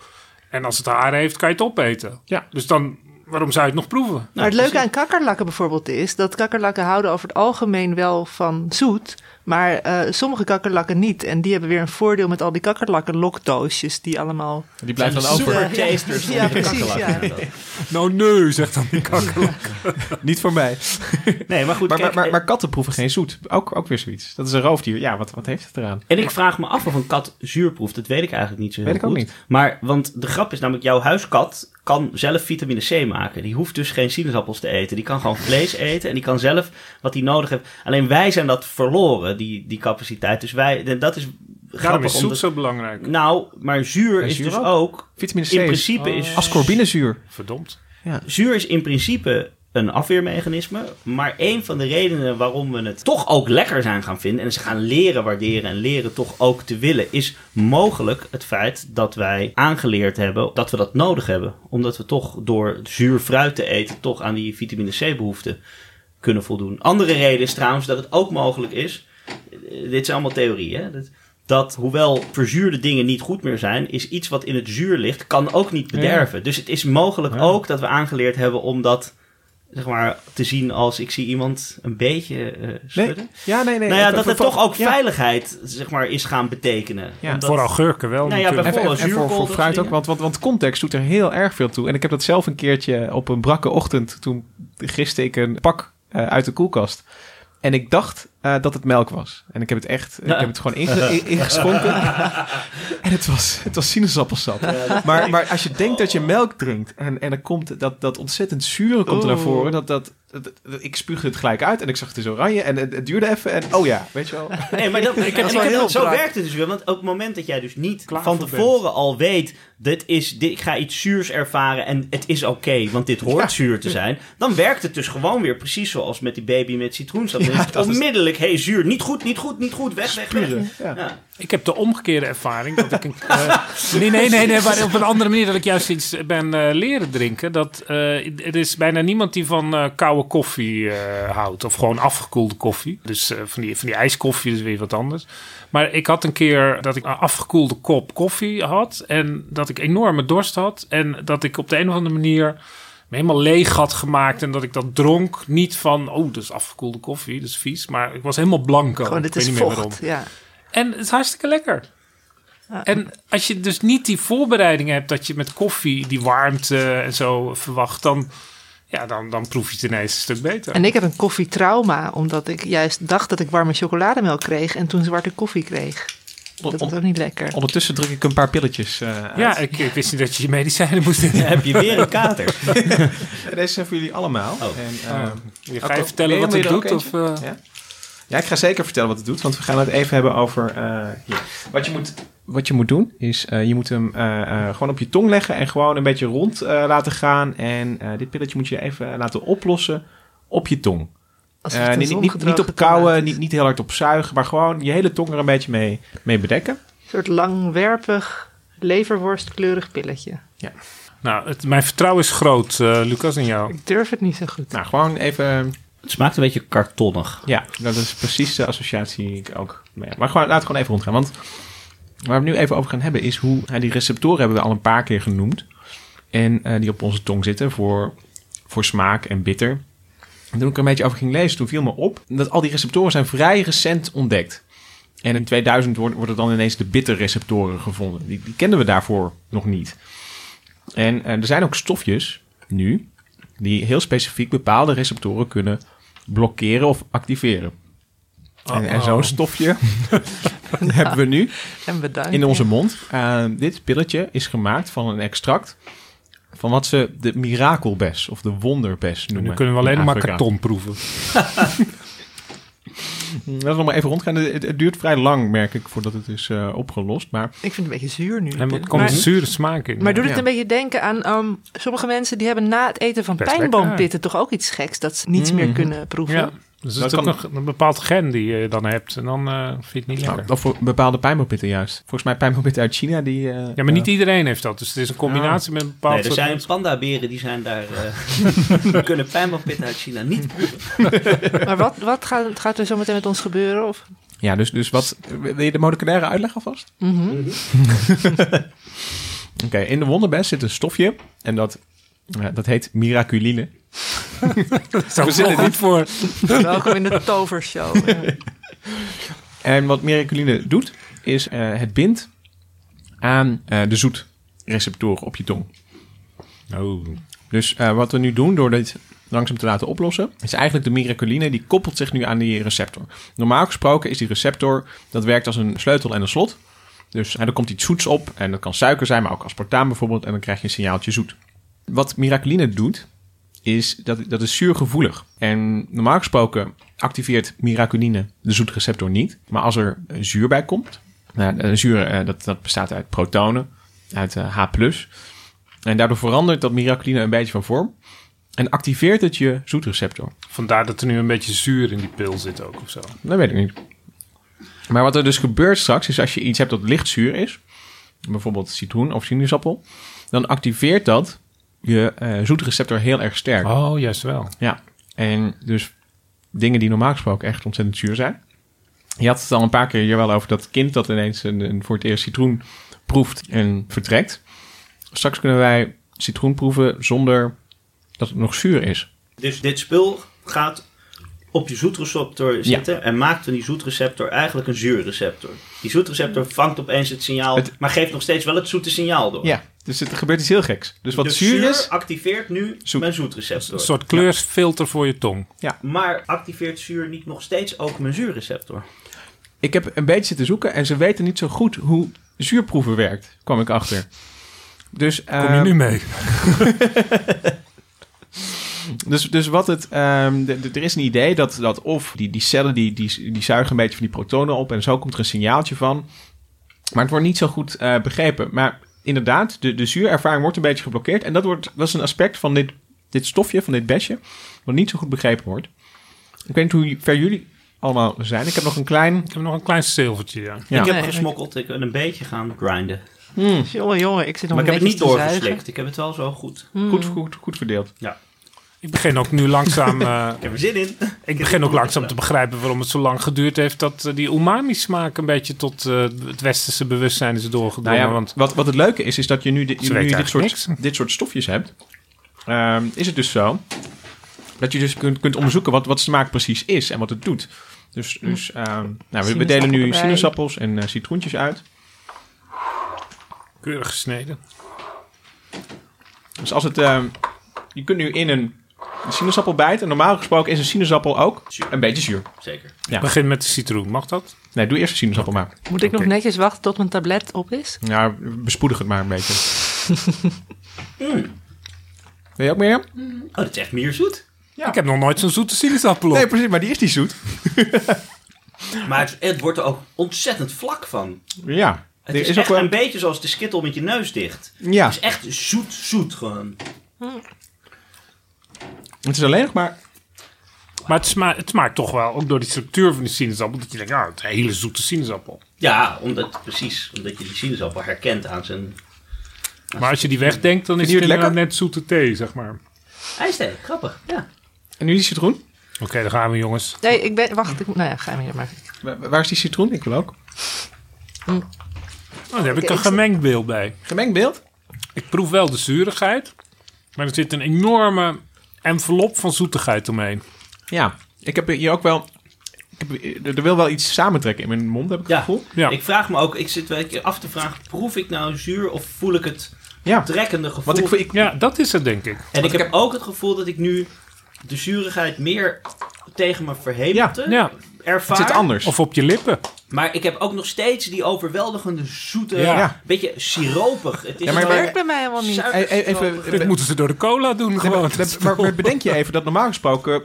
En als het haren heeft, kan je het opeten. Ja. Dus dan, waarom zou je het nog proeven? Maar Nou, het leuke aan kakkerlakken bijvoorbeeld is dat kakkerlakken houden over het algemeen wel van zoet, maar eh, sommige kakkerlakken niet. En die hebben weer een voordeel met al die kakkerlakken lokdoosjes die allemaal. Die blijft dan over. Super tasters. Ja, die precies, kakkerlakken. Nou, nee, zegt dan die kakkerlak. Niet voor mij. Nee, maar goed. Maar, maar, kijk, maar, maar katten proeven geen zoet. Ook, ook weer zoiets. Dat is een roofdier. Ja, wat, wat heeft het eraan? En ik vraag me af of een kat zuur proeft. Dat weet ik eigenlijk niet zo heel Weet ik ook goed. niet. Maar, want de grap is namelijk, jouw huiskat kan zelf vitamine C maken. Die hoeft dus geen sinaasappels te eten. Die kan gewoon vlees eten en die kan zelf wat hij nodig heeft. Alleen wij zijn dat verloren, die, die capaciteit. Dus wij, dat is Daarom grappig. is zoet omdat- zo belangrijk. Nou, maar zuur En is zuur dus ook. ook... Vitamine C In principe is... ascorbinezuur. Verdomd. Zuur is in principe een afweermechanisme. Maar een van de redenen waarom we het toch ook lekker zijn gaan vinden. En ze gaan leren waarderen en leren toch ook te willen. Is mogelijk het feit dat wij aangeleerd hebben dat we dat nodig hebben. Omdat we toch door zuur fruit te eten. toch aan die vitamine C behoefte kunnen voldoen. Andere reden is trouwens dat het ook mogelijk is. eh, Dit zijn allemaal theorieën. Hè? Dat, dat hoewel verzuurde dingen niet goed meer zijn, is iets wat in het zuur ligt, kan ook niet bederven. Dus het is mogelijk Ja. ook dat we aangeleerd hebben om dat zeg maar, te zien als ik zie iemand een beetje eh schudden. Nee. Ja, nee, nee. Nou ja, dat het toch ook ja. veiligheid zeg maar, is gaan betekenen. Ja. Omdat- Voor augurken wel Nou ja. En, en- voor, voor fruit ook, want, want, want context doet er heel erg veel toe. En ik heb dat zelf een keertje op een brakke ochtend. Toen giste ik een pak eh, uit de koelkast. En ik dacht eh, dat het melk was. En ik heb het echt, ik heb het gewoon inge- in- ingeschonken. en het was, het was sinaasappelsap. Maar, maar als je denkt dat je melk drinkt en, en er komt dat, dat ontzettend zure komt er naar Oeh. voren. Dat, dat- ik spuugde het gelijk uit en ik zag het is oranje. En het, het duurde even en oh ja, weet je wel. Nee, maar dat, ik wel ik heb- heel zo werkt het dus weer. Want op het moment dat jij dus niet Klaar van tevoren al weet... Dit is, dit, ik ga iets zuurs ervaren en het is oké, want dit hoort Ja. zuur te zijn. Dan werkt het dus gewoon weer precies zoals met die baby met citroensap. Dan Ja, is het dat is- onmiddellijk, hey zuur, niet goed, niet goed, niet goed, weg, weg, weg. Ja. Ja. Ik heb de omgekeerde ervaring. Dat ik een, eh, nee, nee, nee, nee, maar op een andere manier dat ik juist iets ben eh, leren drinken. Dat, eh, er is bijna niemand die van eh koude koude koffie eh, houdt. Of gewoon afgekoelde koffie. Dus eh, van, die, van die ijskoffie is weer wat anders. Maar ik had een keer dat ik een afgekoelde kop koffie had. En dat ik enorme dorst had. En dat ik op de een of andere manier me helemaal leeg had gemaakt. En dat ik dat dronk. Niet van, oh, dat is afgekoelde koffie, dat is vies. Maar ik was helemaal blanco. Gewoon, dit Ik weet is niet meer waarom. vocht. Ja. En het is hartstikke lekker. En als je dus niet die voorbereiding hebt dat je met koffie die warmte en zo verwacht, dan, ja, dan, dan proef je het ineens een stuk beter. En ik heb een koffietrauma, omdat ik juist dacht dat ik warme chocolademelk kreeg en toen zwarte koffie kreeg. Dat was ook niet lekker. Ondertussen druk ik een paar pilletjes eh, uit. ja, ik, ik wist niet dat je je medicijnen moest nemen. heb je weer een kater. Deze zijn voor jullie allemaal. Oh. En, Oh. eh, Je ga vertellen wat het doet? Of, eh, Ja? ja, ik ga zeker vertellen wat het doet, want we gaan het even hebben over eh, hier. Wat je moet, wat je moet doen is, eh, je moet hem eh, eh, gewoon op je tong leggen en gewoon een beetje rond eh, laten gaan. En eh, dit pilletje moet je even laten oplossen op je tong. Een niet, niet, niet op is. niet, niet heel hard op zuigen, maar gewoon je hele tong er een beetje mee, mee bedekken. Een soort langwerpig, leverworstkleurig pilletje. nou, het, mijn vertrouwen is groot, eh, Lucas, en jou. Ik durf het niet zo goed. Nou, gewoon even Het smaakt een beetje kartonnig. Ja, dat is precies de associatie die ik ook mee heb. Maar gewoon, laat het gewoon even rondgaan. Want waar we nu even over gaan hebben is hoe... ja, die receptoren hebben we al een paar keer genoemd. En eh, die op onze tong zitten voor, voor smaak en bitter. En toen ik er een beetje over ging lezen, toen viel me op... dat al die receptoren zijn vrij recent ontdekt. En in 2000 wordt- worden dan ineens de bitterreceptoren gevonden. Die, die kenden we daarvoor nog niet. En eh, er zijn ook stofjes nu... die heel specifiek bepaalde receptoren kunnen blokkeren of activeren. En, en zo'n stofje hebben we nu En bedankt. in onze mond. Uh, dit pilletje is gemaakt van een extract van wat ze de mirakelbes of de wonderbes En noemen. nu kunnen we alleen maar karton proeven. Laten we nog maar even rondgaan. Het, het duurt vrij lang, merk ik, voordat het is eh, opgelost. Maar Ik vind het een beetje zuur nu. En er komt maar, een zure smaak in. maar doet het Ja. een beetje denken aan... ehm, sommige mensen die hebben na het eten van Best pijnboompitten toch ook iets geks. Dat ze niets meer Mhm. kunnen proeven. ja, dus Dat het is ook kan- nog een bepaald gen die je dan hebt. En dan eh, vind je het niet nou, lekker. of voor bepaalde pijnboompitten juist. Volgens mij pijnboompitten uit China. Die, eh, Ja, maar niet iedereen heeft dat. Dus het is een combinatie met een bepaald Nee, er soort zijn pandaberen die zijn daar. eh die kunnen pijnboompitten uit China niet proeven. Maar wat, wat gaat, gaat er zo meteen met ons gebeuren? Of? Ja, dus, dus wat... Wil je de moleculaire uitleg alvast? Mhm. Oké, in de wonderbes zit een stofje. En dat, eh, dat heet miraculine. Zo We zitten niet voor. Welkom in de tovershow. Ja. En wat miraculine doet, is eh, het bindt aan eh, de zoetreceptoren op je tong. Oh. Dus eh, wat we nu doen, door dit langzaam te laten oplossen, is eigenlijk de miraculine, die koppelt zich nu aan die receptor. Normaal gesproken is die receptor, dat werkt als een sleutel en een slot. Dus er komt iets zoets op, en dat kan suiker zijn, maar ook aspartaam bijvoorbeeld, en dan krijg je een signaaltje zoet. Wat miraculine doet, is dat, dat is zuurgevoelig. En normaal gesproken activeert miraculine de zoetreceptor niet. Maar als er eh, zuur bij komt, nou, de zuur eh, dat, dat bestaat uit protonen, uit eh, H+. En daardoor verandert dat miraculine een beetje van vorm. En activeert het je zoetreceptor. Vandaar dat er nu een beetje zuur in die pil zit ook of zo. Dat weet ik niet. Maar wat er dus gebeurt straks, is als je iets hebt dat licht zuur is, bijvoorbeeld citroen of sinaasappel, dan activeert dat je eh, zoetreceptor heel erg sterk. Oh, juist wel. Ja, en dus dingen die normaal gesproken echt ontzettend zuur zijn. Je had het al een paar keer hier wel over dat kind dat ineens een, een voor het eerst citroen proeft en vertrekt. Straks kunnen wij citroen proeven zonder dat het nog zuur is. Dus dit spul gaat op je zoetreceptor zitten en maakt van die zoetreceptor eigenlijk een zuurreceptor. Die zoetreceptor vangt opeens het signaal, Het- maar geeft nog steeds wel het zoete signaal door. Ja, dus er gebeurt iets heel geks. Dus wat de zuur is, activeert nu Zoet. mijn Een zoetreceptor. soort kleursfilter voor je tong. Maar activeert zuur niet nog steeds ook mijn zuurreceptor? ik heb een beetje zitten zoeken en ze weten niet zo goed hoe zuurproeven werkt, kwam ik achter. Dus, Kom je ehm, nu mee? Dus, dus wat het. ehm, de- de- er is een idee dat, dat of die, die cellen die, die, die zuigen een beetje van die protonen op en zo komt er een signaaltje van. Maar het wordt niet zo goed eh, begrepen. Maar inderdaad, de, de zuurervaring wordt een beetje geblokkeerd. En dat, wordt, dat is een aspect van dit, dit stofje, van dit besje, wat niet zo goed begrepen wordt. Ik weet niet hoe ver jullie allemaal zijn. Ik heb nog een klein. Ik heb nog een klein zilvertje, ja. Ja. Ik heb Nee, gesmokkeld, ik ben een beetje gaan grinden. Jongen, jongen, ik zit nog Maar ik heb het niet doorgeslikt. Ik heb het wel zo goed. Mm. Goed, goed, goed verdeeld. Ja. Ik begin ook nu langzaam, eh, Ik heb er zin in. ik begin ook langzaam te begrijpen waarom het zo lang geduurd heeft dat eh, die umami-smaak een beetje tot eh, het westerse bewustzijn is doorgedrongen. Nou ja, want wat, wat het leuke is, is dat je nu, di- Ze nu weten dit, soort, dit soort stofjes hebt. Ehm, is het dus zo dat je dus kunt, kunt onderzoeken wat, wat smaak precies is en wat het doet. Dus, dus ehm, nou, we, we delen nu erbij. sinaasappels en citroentjes uit. keurig gesneden. Dus als het, ehm, je kunt nu in een sinaasappel bijten. En normaal gesproken is een sinaasappel ook Zuur. een beetje zuur. Zeker. Ja. Begin met de citroen, mag dat? Nee, doe eerst een sinaasappel maar. Moet ik nog netjes wachten tot mijn tablet op is? Ja, bespoedig het maar een beetje. Wil je ook meer? Oh, dat is echt meer zoet. Ik heb nog nooit zo'n zoete sinaasappel op. Nee, precies, maar die is niet zoet. Maar het, het wordt er ook ontzettend vlak van. Ja. Het is, is echt ook wel- een beetje zoals de skittel met je neus dicht. Ja, Het is echt zoet, zoet gewoon. Het is alleen nog maar... Maar het, sma het smaakt toch wel, ook door die structuur van die sinaasappel, dat je denkt, nou, het is een hele zoete sinaasappel. Ja, omdat, precies. Omdat je die sinaasappel herkent aan zijn Maar als je die wegdenkt, dan is je het lekker? net zoete thee, zeg maar. Oké, ijsthee. Grappig, ja. En nu die citroen. dan gaan we, jongens. Nee, ik ben... Wacht, ik, nou ja, ga maar. maar. Wa- Waar is die citroen? Ik wil ook. Oh, daar heb ik Oké, een ik- gemengd beeld bij. Gemengd beeld? Ik proef wel de zurigheid, maar er zit een enorme envelop van zoetigheid omheen. Ja. Ik heb hier ook wel... Ik heb, er wil wel iets samentrekken in mijn mond, heb ik het Ja. gevoel. Ja. Ik vraag me ook, ik zit wel een keer af te vragen, proef ik nou zuur of voel ik het Ja. trekkende gevoel? Want ik, ik, Ja, dat is het, denk ik. en ik heb ook het gevoel dat ik nu de zurigheid meer tegen mijn verhemelte Ja, ervaar. het zit anders. of op je lippen. Maar ik heb ook nog steeds die overweldigende zoete, Ja. beetje siropig. Het is Ja, maar- Dat werkt bij mij helemaal niet. E- e- even. Dit moeten ze door de cola doen, Nee, gewoon. maar, maar, maar bedenk je even dat normaal gesproken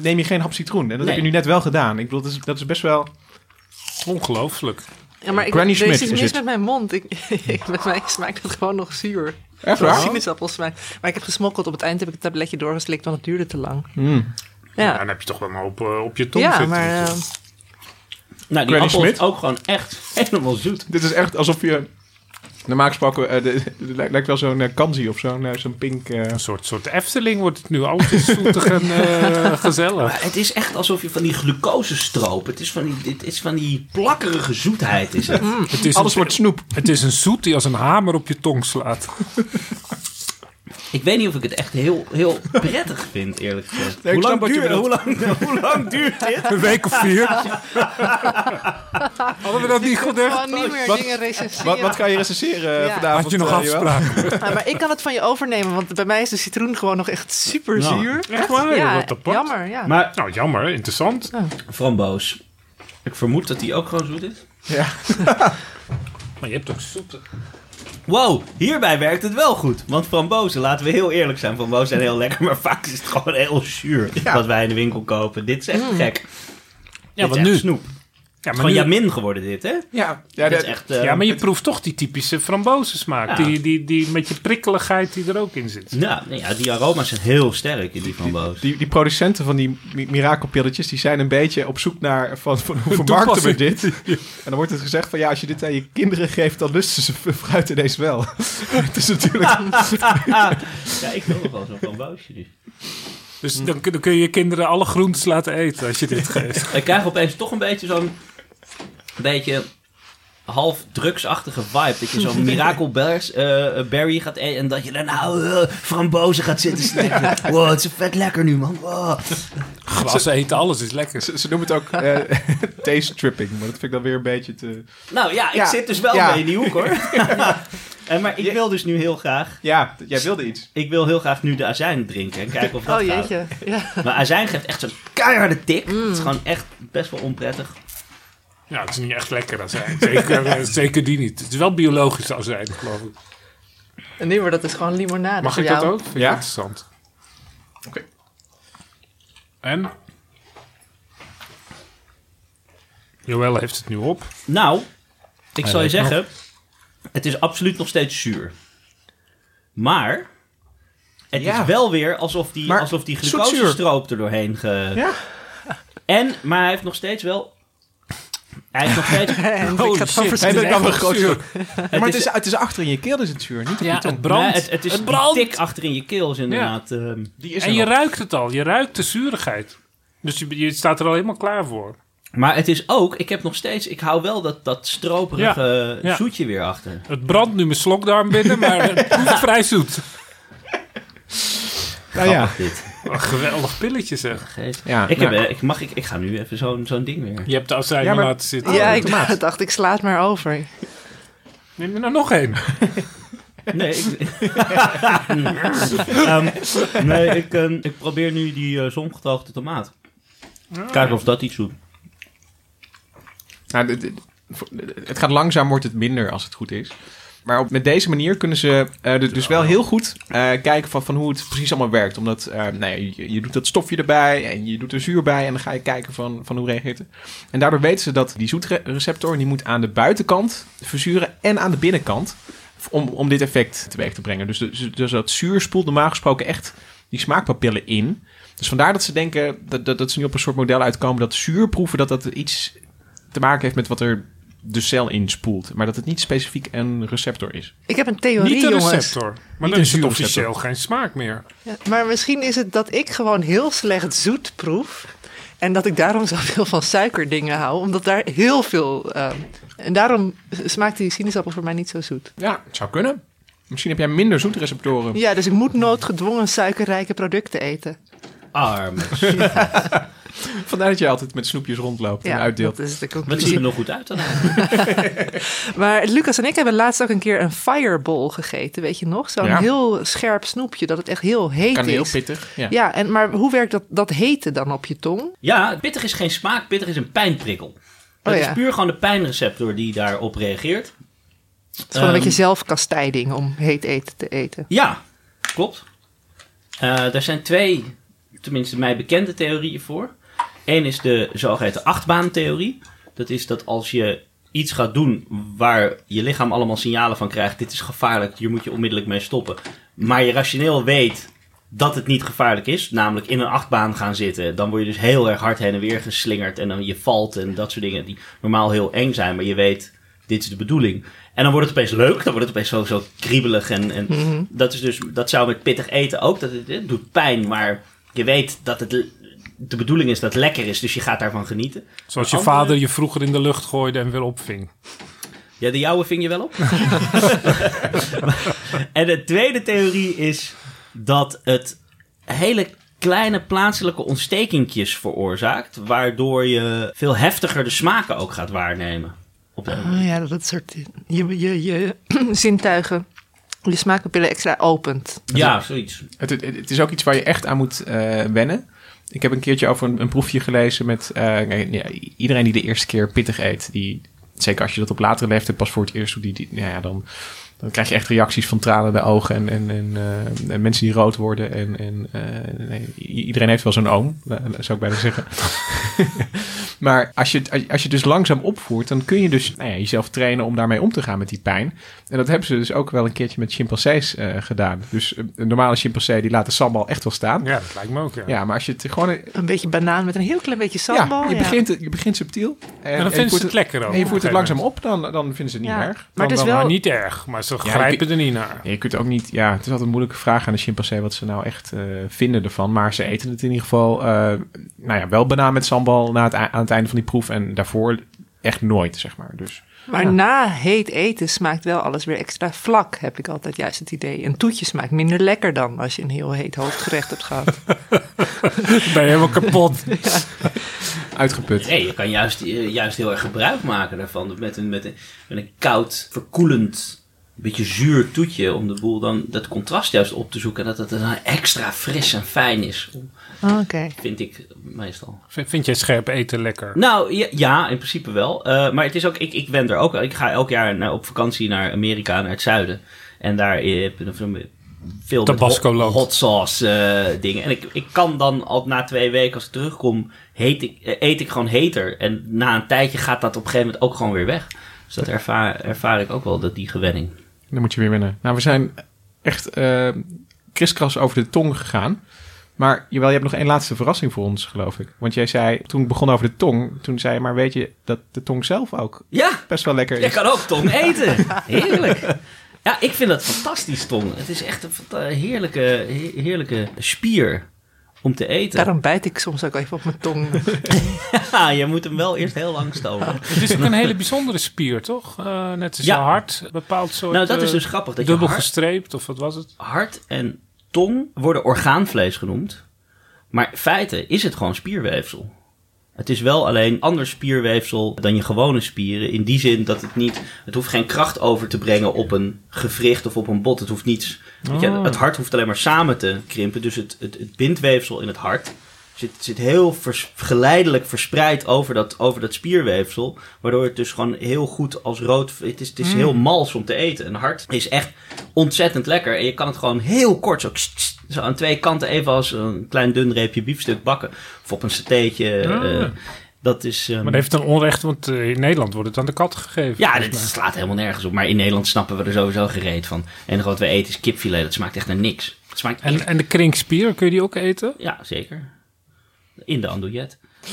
neem je geen hap citroen. En dat Nee. heb je nu net wel gedaan. Ik bedoel, dat is, dat is best wel... Ongelooflijk. Ja, maar ik, Granny er is mis het. met mijn mond. Ik, bij mij smaakt het gewoon nog zuur. Echt Zoals waar? sinaasappelsmaak. Maar ik heb gesmokkeld. Op het eind heb ik het tabletje doorgeslikt, want het duurde te lang. Mm. Ja, Ja, dan heb je toch wel een hoop eh, op je tong ja zitten. maar... eh, Nou, die Granny appel is ook gewoon echt helemaal zoet. Dit is echt alsof je... Normaal gesproken, eh, de- het lijkt, lijkt wel zo'n eh, kanzi of zo'n zo'n pink... eh, Een soort, soort Efteling wordt het nu. Is zoetig en eh, gezellig. Maar het is echt alsof je van die glucosestroop. Het is van die, het is van die plakkerige zoetheid. Is het. Het is, alles een, wordt snoep. het is een zoet die als een hamer op je tong slaat. Ik weet niet of ik het echt heel, heel prettig vind, eerlijk gezegd. Nee, hoe, lang duurt, hoe, lang, hoe lang duurt dit? Een week of vier. Hadden we dat niet gewoon niet meer Wat- dingen recenseren. Wat, wat ga je recenseren eh, Ja. vanavond? Had je nog eh, afspraken? Ja, maar ik kan het van je overnemen, want bij mij is de citroen gewoon nog echt super Nou, zuur. Echt waar? Ja, Wat apart. jammer, ja. Maar Nou, jammer. Interessant. framboos. Ik vermoed dat die ook gewoon zoet is. Ja. Maar je hebt ook zoete. Wow, hierbij werkt het wel goed. Want frambozen, laten we heel eerlijk zijn, frambozen zijn heel lekker, maar vaak is het gewoon heel zuur. Ja. Wat wij in de winkel kopen. Dit is echt gek. Ja, dit wat is echt nu? snoep. Ja, Gewoon nu- Jamin geworden dit, hè? Ja, dat- is echt... eh, ja, maar je proeft toch die typische frambozen-smaak. Ja. Die, die, die met je prikkeligheid die er ook in zit. Ja, nee, ja, die aroma's zijn heel sterk in die framboos. die, die producenten van die mi- mirakelpilletjes, die zijn een beetje op zoek naar van, van hoe vermarkten we dit? En dan wordt het gezegd van ja, als je dit aan je kinderen geeft, dan lusten ze fruit ineens wel. het is natuurlijk... Ja, ik wil nog wel zo'n framboosje nu. Dus dan, kun- dan kun je je kinderen alle groentes laten eten als je dit geeft. Ik krijg opeens toch een beetje zo'n... beetje half drugsachtige vibe. Dat je zo'n mirakelberries eh, berry gaat eten en dat je dan nou eh, frambozen gaat zitten slikken. Wow, het is vet lekker nu, man. Wow. Eten, alles is lekker. Ze, ze noemen het ook eh, taste tripping, maar dat vind ik dan weer een beetje te... Nou ja, ik Ja, zit dus wel ja. mee in die hoek, hoor. En, maar ik wil dus nu heel graag... Ja, jij wilde iets. Ik wil heel graag nu de azijn drinken en kijken of dat Oh gaat. jeetje. Ja. Maar azijn geeft echt zo'n keiharde tik. Het is gewoon echt best wel onprettig. Ja, het is niet echt lekker azijn. Zeker, eh, zeker die niet. Het is wel biologisch azijn, geloof ik. En nu wordt dat dus gewoon limonade Mag voor ik dat ook? Vind Ja? interessant. Oké. En? Joël heeft het nu op. Nou, ik zal je nog. Het is absoluut nog steeds zuur. Maar het Ja. is wel weer alsof die, Maar alsof die zoetzuur. glucosestroop er doorheen ge... Ja. En, maar hij heeft nog steeds wel Hij is nog steeds... En ik ga het van shit. Hij heeft een groot zuur. Ja, maar het is, het is achter in je keel, dus het zuur. Niet op Ja, je tong. het brandt. Nee, het, het is die brandt. tik achter in je keel is inderdaad... ehm, Die is En er je nog. ruikt het al. Je ruikt de zuurigheid. Dus je, je staat er al helemaal klaar voor. Maar het is ook, ik heb nog steeds, ik hou wel dat, dat stroperige Ja, ja. zoetje weer achter. Het brandt nu mijn slokdarm binnen, maar het proeft vrij zoet. Nou ja. Grappig dit. Een geweldig pilletje zeg. Ja, ik, nou. heb, eh, ik, mag, ik, ik ga nu even zo'n zo'n ding weer. Je hebt de azijn Ja, maar laten zitten. Ja, ik dacht, ik sla het maar over. Neem er nou nog één. Nee, ik, Ehm, nee ik, eh, ik probeer nu die zongedroogde tomaat. Kijken of dat iets doet. Nou, het gaat langzaam, wordt het minder als het goed is. Maar op, met deze manier kunnen ze eh, dus- wel heel goed eh, kijken van, van hoe het precies allemaal werkt. Omdat eh, nee, je, je doet dat stofje erbij en je doet er zuur bij en dan ga je kijken van, van hoe reageert het. En daardoor weten ze dat die zoetreceptor die moet aan de buitenkant verzuren en aan de binnenkant. Om, om dit effect teweeg te brengen. Dus, dus, dus dat zuur spoelt normaal gesproken echt die smaakpapillen in. Dus vandaar dat ze denken dat, dat, dat ze nu op een soort model uitkomen dat zuurproeven dat dat iets te maken heeft met wat er de cel inspoelt. Maar dat het niet specifiek een receptor is. Ik heb een theorie, Niet de jongens. receptor. Maar een dan is het zuurreceptor. officieel geen smaak meer. Ja, maar misschien is het dat ik gewoon heel slecht zoet proef. En dat ik daarom zoveel van suikerdingen hou. Omdat daar heel veel... ehm, en daarom smaakt die sinaasappel voor mij niet zo zoet. Ja, het zou kunnen. Misschien heb jij minder zoetreceptoren. Ja, dus ik moet noodgedwongen suikerrijke producten eten. Arme. Vandaar dat je altijd met snoepjes rondloopt en uitdeelt. dat is de ziet er nog goed uit dan? Maar Lucas en ik hebben laatst ook een keer een fireball gegeten, weet je nog? Zo'n Ja. heel scherp snoepje dat het echt heel heet Kaneel, is. pittig. Ja. Ja, en, maar hoe werkt dat, dat hete dan op je tong? Ja, pittig is geen smaak, pittig is een pijnprikkel. Dat Oh ja. is puur gewoon de pijnreceptor die daarop reageert. Het is gewoon een Ehm, beetje zelfkastijding om heet eten te eten. Ja, klopt. Eh er zijn twee, tenminste mij bekende theorieën voor. Eén is de zogeheten achtbaantheorie. Dat is dat als je iets gaat doen waar je lichaam allemaal signalen van krijgt... dit is gevaarlijk, hier moet je onmiddellijk mee stoppen. Maar je rationeel weet dat het niet gevaarlijk is, namelijk in een achtbaan gaan zitten... dan word je dus heel erg hard heen en weer geslingerd en dan je valt en dat soort dingen... die normaal heel eng zijn, maar je weet, dit is de bedoeling... En dan wordt het opeens leuk, dan wordt het opeens zo, zo kriebelig. En, en dat, is dus, dat zou met pittig eten ook, dat het, het doet pijn, maar je weet dat het de bedoeling is dat het lekker is, dus je gaat daarvan genieten. Zoals je Andere- vader je vroeger in de lucht gooide en weer opving. Ja, de jouwe ving je wel op. en de tweede theorie is dat het hele kleine plaatselijke ontstekingjes veroorzaakt, waardoor je veel heftiger de smaken ook gaat waarnemen. Op de- Oh ja, dat soort je, je, je zintuigen, je smaakpapillen extra opent. ja, zoiets. Het, het, het is ook iets waar je echt aan moet eh, wennen. Ik heb een keertje over een, een proefje gelezen met eh, ja, iedereen die de eerste keer pittig eet. Die, zeker als je dat op latere leeftijd pas voor het eerst doet, die, die, nou ja, dan, dan krijg je echt reacties van tranen in de ogen en, en, en, eh, en mensen die rood worden. En, en eh, nee, iedereen heeft wel zo'n oom, zou ik bijna zeggen. maar als je, het- als je- het dus langzaam opvoert, dan kun je dus nou ja, jezelf trainen om daarmee om te gaan met die pijn. En dat hebben ze dus ook wel een keertje met chimpansees eh, gedaan. Dus een normale chimpansee die laat de sambal echt wel staan. Ja. Ja, dat lijkt me ook, ja. maar als je het gewoon... een- beetje banaan met een heel klein beetje sambal. ja, je, ja. begint, je begint subtiel. En, En dan je vinden ze voert het lekker ook. En je voert het langzaam op, dan, dan vinden ze het niet Ja. erg. Maar het is wel- wel- Maar niet erg, maar ze je grijpen er niet naar. Ja, je kunt ook niet... Ja, het is altijd een moeilijke vraag aan de chimpansee... wat ze nou echt eh, vinden ervan. Maar ze eten het in ieder geval... eh, nou ja, wel banaan met sambal na het, aan het einde van die proef. En daarvoor echt nooit, zeg maar. Dus Maar Ja. na heet eten smaakt wel alles weer extra vlak, heb ik altijd juist het idee. Een toetje smaakt minder lekker dan als je een heel heet hoofdgerecht hebt gehad. Ben je helemaal kapot. uitgeput. Nee, je kan juist, eh, juist heel erg gebruik maken daarvan. Met een, met een, met een koud, verkoelend, beetje zuur toetje. Om de boel dan dat contrast juist op te zoeken. En dat het dan extra fris en fijn is. Oké. Vind ik meestal. Vind vind jij scherp eten lekker? Nou ja, ja in principe wel. Eh, maar het is ook, ik, ik ben er ook. Ik ga elk jaar naar, op vakantie naar Amerika, naar het zuiden. En daar heb je veel met Tabasco hot, hot sauce eh, dingen. En ik, ik kan dan al na twee weken als ik terugkom, heet ik, eh, eet ik gewoon heter. En na een tijdje gaat dat op een gegeven moment ook gewoon weer weg. Dus dat ervaar, ervaar ik ook wel, dat die gewenning. Dan moet je weer winnen. Nou, we zijn echt eh kriskras over de tong gegaan. Maar jawel, je hebt nog één laatste verrassing voor ons, geloof ik. Want jij zei, toen ik begon over de tong, toen zei je, maar weet je dat de tong zelf ook Ja, best wel lekker je is? kan ook tong eten. Heerlijk. Ja, ik vind dat fantastisch, tong. Het is echt een heerlijke, he- heerlijke spier om te eten. Daarom bijt ik soms ook even op mijn tong. Ja, je moet hem wel eerst heel lang stomen. Het is ook een hele bijzondere spier, toch? Eh, net als Ja. je hart, bepaald soort... Nou, dat is eh, dus grappig. Dat je dubbel hart, gestreept, of wat was het? hart en tong worden orgaanvlees genoemd. Maar in feite is het gewoon spierweefsel. Het is wel alleen ander spierweefsel dan je gewone spieren. In die zin dat het niet... Het hoeft geen kracht over te brengen op een gewricht of op een bot. Het hoeft niets... Je, Oh. het hart hoeft alleen maar samen te krimpen. Dus het, het, het bindweefsel in het hart zit, zit heel vers- geleidelijk verspreid over dat, over dat spierweefsel. Waardoor het dus gewoon heel goed als rood... Het is, het is heel mals om te eten. Een hart is echt ontzettend lekker. En je kan het gewoon heel kort zo, kst, kst, zo aan twee kanten even als een klein dun reepje biefstuk bakken. Of op een satéetje. Ah. eh, dat is... ehm, Maar dat heeft een onrecht, want eh, in Nederland wordt het aan de kat gegeven. ja, dit mij. slaat helemaal nergens op. Maar in Nederland snappen we er sowieso gereed van. En enige wat we eten is kipfilet. Dat smaakt echt naar niks. Smaakt En, echt... en de krinkspier, kun je die ook eten? Ja, zeker. In de andouillet.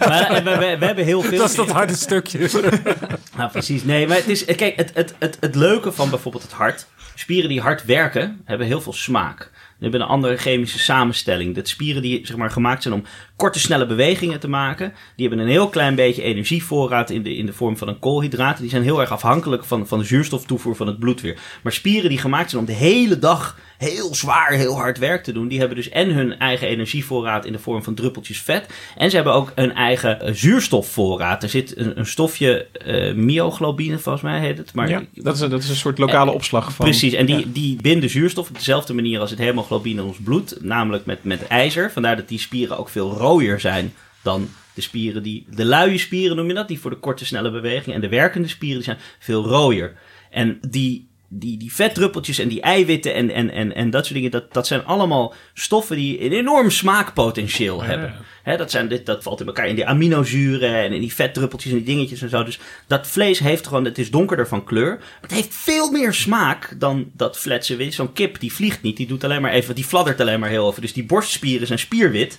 maar eh, we, we, we hebben heel veel... Dat is dat harde stukje. Nou, precies. Nee, maar het is... Kijk, het, het, het, het leuke van bijvoorbeeld het hart... Spieren die hard werken, hebben heel veel smaak. Hebben een andere chemische samenstelling. Dat spieren die zeg maar, gemaakt zijn om korte, snelle bewegingen te maken... die hebben een heel klein beetje energievoorraad in de, in de vorm van een koolhydraat. Die zijn heel erg afhankelijk van, van de zuurstoftoevoer van het bloed weer. Maar spieren die gemaakt zijn om de hele dag heel zwaar, heel hard werk te doen... die hebben dus en hun eigen energievoorraad in de vorm van druppeltjes vet... en ze hebben ook een eigen eh, zuurstofvoorraad. Er zit een, een stofje eh, myoglobine, volgens mij heet het. Maar Ja, dat is, een, dat is een soort lokale opslag van... Precies, en die, Ja. die binden zuurstof op dezelfde manier als het hemoglobine in ons bloed, namelijk met, met ijzer. Vandaar dat die spieren ook veel rooier zijn dan de spieren die, de luie spieren noem je dat, die voor de korte snelle beweging. En de werkende spieren die zijn veel rooier. En die, die, die vetdruppeltjes en die eiwitten en, en, en, en dat soort dingen, dat, dat zijn allemaal stoffen die een enorm smaakpotentieel hebben. Dat, zijn, dit, dat valt in elkaar in die aminozuren en in die vetdruppeltjes en die dingetjes en zo. Dus dat vlees heeft gewoon, het is donkerder van kleur. Maar het heeft veel meer smaak dan dat fletse wit. Zo'n kip die vliegt niet, die doet alleen maar even, die fladdert alleen maar heel even. Dus die borstspieren zijn spierwit.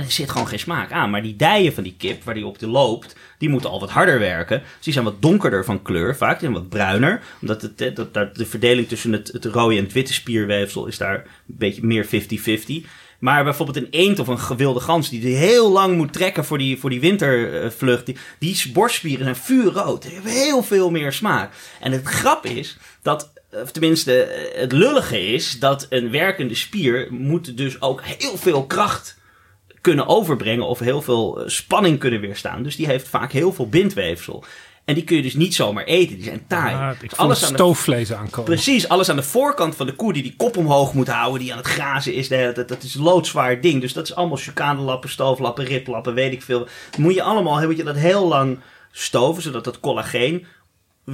En er zit gewoon geen smaak aan. Maar die dijen van die kip, waar die op de loopt, die moeten al wat harder werken. Dus die zijn wat donkerder van kleur vaak. Zijn wat bruiner. Omdat het, eh, dat, de verdeling tussen het, het rode en het witte spierweefsel is daar een beetje meer 50-50. Maar bijvoorbeeld een eend of een gewilde gans die heel lang moet trekken voor die, voor die wintervlucht. Die, die borstspieren zijn vuurrood. Die hebben heel veel meer smaak. En het grap is dat, of tenminste eh, het lullige is, dat een werkende spier moet dus ook heel veel kracht kunnen overbrengen of heel veel eh, spanning kunnen weerstaan. Dus die heeft vaak heel veel bindweefsel. En die kun je dus niet zomaar eten. Die zijn taai. Ah, Dus ik voel alles aan de stoofvlees aankomen. Precies, alles aan de voorkant van de koe die die kop omhoog moet houden, die aan het grazen is, dat, dat, dat is een loodzwaar ding. Dus dat is allemaal chukanelappen, stooflappen, riplappen, weet ik veel. Dan moet je allemaal, moet je dat heel lang stoven, zodat dat collageen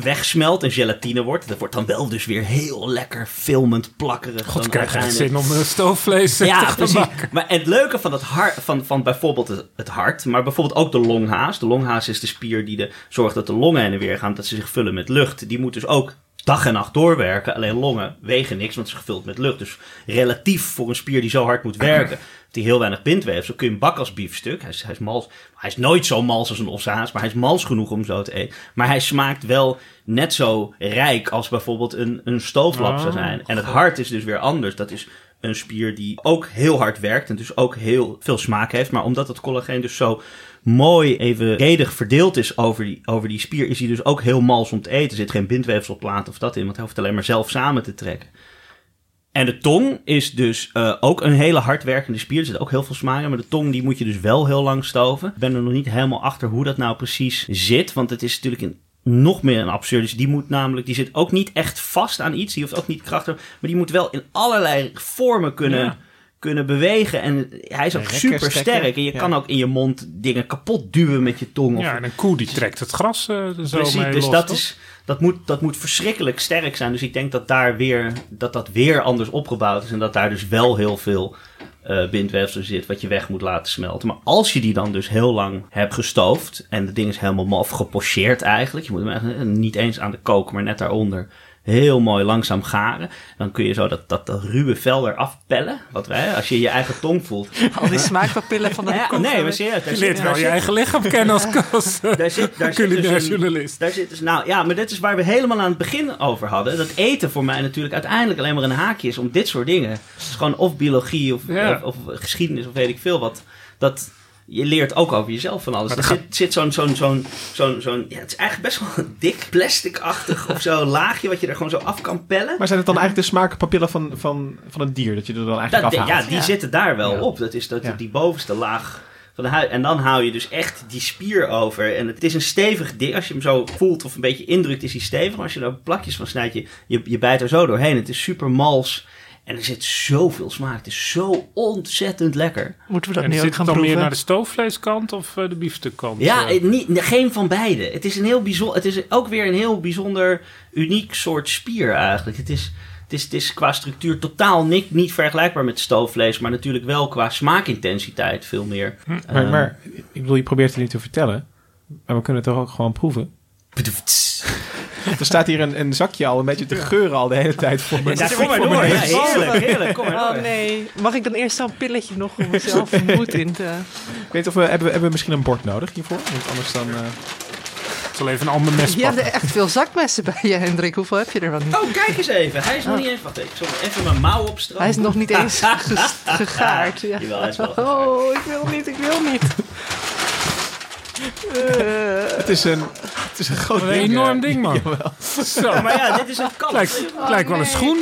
wegsmelt en gelatine wordt. Dat wordt dan wel dus weer heel lekker filmend, plakkerig. God, dan ik krijg uiteindelijk. zin om eh, stoofvlees Ja, te gaan precies. maken. Maar het leuke van, het hart, van, van bijvoorbeeld het, het hart, maar bijvoorbeeld ook de longhaas. De longhaas is de spier die de, zorgt dat de longen heen en weer gaan, dat ze zich vullen met lucht. Die moet dus ook dag en nacht doorwerken. Alleen longen wegen niks, want het is gevuld met lucht. Dus relatief voor een spier die zo hard moet werken, die heel weinig bindweefsel, kun je hem bakken als biefstuk. Hij is, hij is mals. Hij is nooit zo mals als een ossehaas, maar hij is mals genoeg om zo te eten. Maar hij smaakt wel net zo rijk als bijvoorbeeld een, een stooflap zou Oh, zijn. En het hart is dus weer anders. Dat is een spier die ook heel hard werkt en dus ook heel veel smaak heeft. Maar omdat het collageen dus zo mooi evenredig verdeeld is over die, over die spier, is hij dus ook heel mals om te eten. Er zit geen bindweefselplaat of dat in, want hij hoeft alleen maar zelf samen te trekken. En de tong is dus eh, ook een hele hardwerkende spier. Er zit ook heel veel smaak in. Maar de tong die moet je dus wel heel lang stoven. Ik ben er nog niet helemaal achter hoe dat nou precies zit. Want het is natuurlijk een, nog meer een absurd. Dus die moet namelijk, die zit ook niet echt vast aan iets. Die hoeft ook niet krachtig. Maar die moet wel in allerlei vormen kunnen, Ja. kunnen bewegen. En hij is ook super sterk. En je Ja. kan ook in je mond dingen kapot duwen met je tong. Of Ja, en een koe die trekt het gras er zo Precies, mee dus los, dat, toch? is, dat, moet, dat moet verschrikkelijk sterk zijn. Dus ik denk dat daar weer, dat, dat weer anders opgebouwd is. En dat daar dus wel heel veel eh bindweefsel zit wat je weg moet laten smelten. Maar als je die dan dus heel lang hebt gestoofd. En het ding is helemaal of gepocheerd eigenlijk. Je moet hem eigenlijk niet eens aan de kook, maar net daaronder. Heel mooi langzaam garen. Dan kun je zo dat, dat, dat ruwe vel eraf pellen. Wat wij, als je je eigen tong voelt. Al die smaakpapillen van de Ja, kop. nee, maar serieus. Je leert wel je eigen lichaam kennen als, als daar zit, daar zit dus een- journalist. Daar zit dus, nou ja, maar dit is waar we helemaal aan het begin over hadden. Dat eten voor mij natuurlijk uiteindelijk alleen maar een haakje is om dit soort dingen. Het is gewoon of biologie of, Ja. of, of geschiedenis of weet ik veel wat. Dat je leert ook over jezelf van alles. Maar Er zit, zit zo'n, zo'n, zo'n, zo'n, zo'n, ja, het is eigenlijk best wel een dik plasticachtig of zo laagje wat je er gewoon zo af kan pellen. Maar zijn het dan eigenlijk de smaakpapillen van, van, van een dier dat je er dan eigenlijk Dat, afhaalt? ja, die zitten daar wel Ja. op. Dat is dat, Ja. die bovenste laag van de huid. En dan hou je dus echt die spier over. En het is een stevig ding. Als je hem zo voelt of een beetje indrukt, is hij stevig. Maar als je er plakjes van snijdt, je, je, je bijt er zo doorheen. Het is super mals. En er zit zoveel smaak. Het is zo ontzettend lekker. Moeten we dat En nu ook zit gaan het dan meer proeven? naar de stoofvleeskant of eh, de biefstukkant? Ja, Eh, het niet, geen van beide. Het is, een heel bijzonder, het is ook weer een heel bijzonder, uniek soort spier eigenlijk. Het is, het is, het is qua structuur totaal niet, niet vergelijkbaar met stoofvlees, maar natuurlijk wel qua smaakintensiteit veel meer. Maar, Eh, maar ik bedoel, je probeert het nu te vertellen. Maar we kunnen het toch ook gewoon proeven? Er staat hier een, een zakje al een beetje te geuren al de hele tijd voor me. Ja, kom maar door. Ja, heerlijk, heerlijk. Kom maar Oh nee, mag ik dan eerst zo'n pilletje nog om mezelf moed in te... Ik weet of we hebben, we hebben we misschien een bord nodig hiervoor? Want anders dan... eh, Ik zal even een ander mes Je hebt pakken. er echt veel zakmessen bij je, Hendrik. Hoeveel heb je er van? Oh, kijk eens even. Hij is nog niet eens... Wacht even. Ik zal even mijn mouw opstropen. Hij is nog niet eens gegaard. Ja. Jawel, hij is wel gegaard. Oh, ik wil niet, ik wil niet. Eh, het, is een, het is een groot Een ding. enorm eh. ding, man. Zo, Maar ja, dit is een kant. lijkt, lijkt wel een schoen.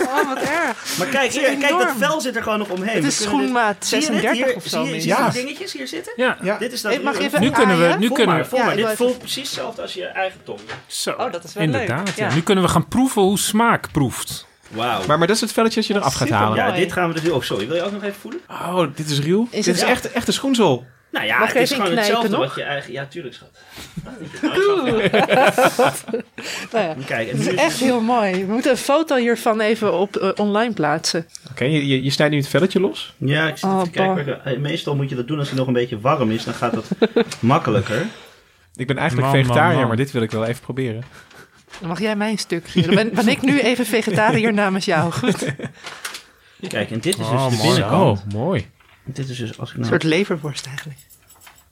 oh, wat erg. Maar kijk, hier, kijk, dat vel zit er gewoon nog omheen. Het is schoenmaat Zie je dit 36 hier? of zo. zie je. Ja. die dingetjes hier zitten? Ja, Ja. Dit is dat Hey, mag even nu kunnen we, nu Voel kunnen maar, we, voel Ja, ik Dit voelt precies hetzelfde als je eigen tong. zo, Oh, dat is wel inderdaad. leuk. Ja. Ja. Nu kunnen we gaan proeven hoe smaak proeft. Wauw. Maar, maar dat is het velletje dat je eraf gaat halen. Ja, dit gaan we dus doen. Oh, sorry. Wil je ook nog even voelen? Oh, dit is ruw. Is dit het- is echt, echt een schoenzol. Nou ja, Mag het is gewoon hetzelfde nog? wat je eigen... Ja, tuurlijk, schat. Nou ja, Kijk, het nu is echt heel mooi. We moeten een foto hiervan even op eh, online plaatsen. Oké, je, je, je snijdt nu het velletje los. Ja, ik zit Oh, even te kijken. eh, Meestal moet je dat doen als hij nog een beetje warm is. Dan gaat dat makkelijker. Ik ben eigenlijk Man, vegetariër, man. maar dit wil ik wel even proberen. Dan mag jij mijn stukje. Dan ben, ben ik nu even vegetariër namens jou. Goed. Kijk, en dit is dus Oh, de binnenkant. Oh, mooi. Dit is dus als ik nou... soort leverworst eigenlijk.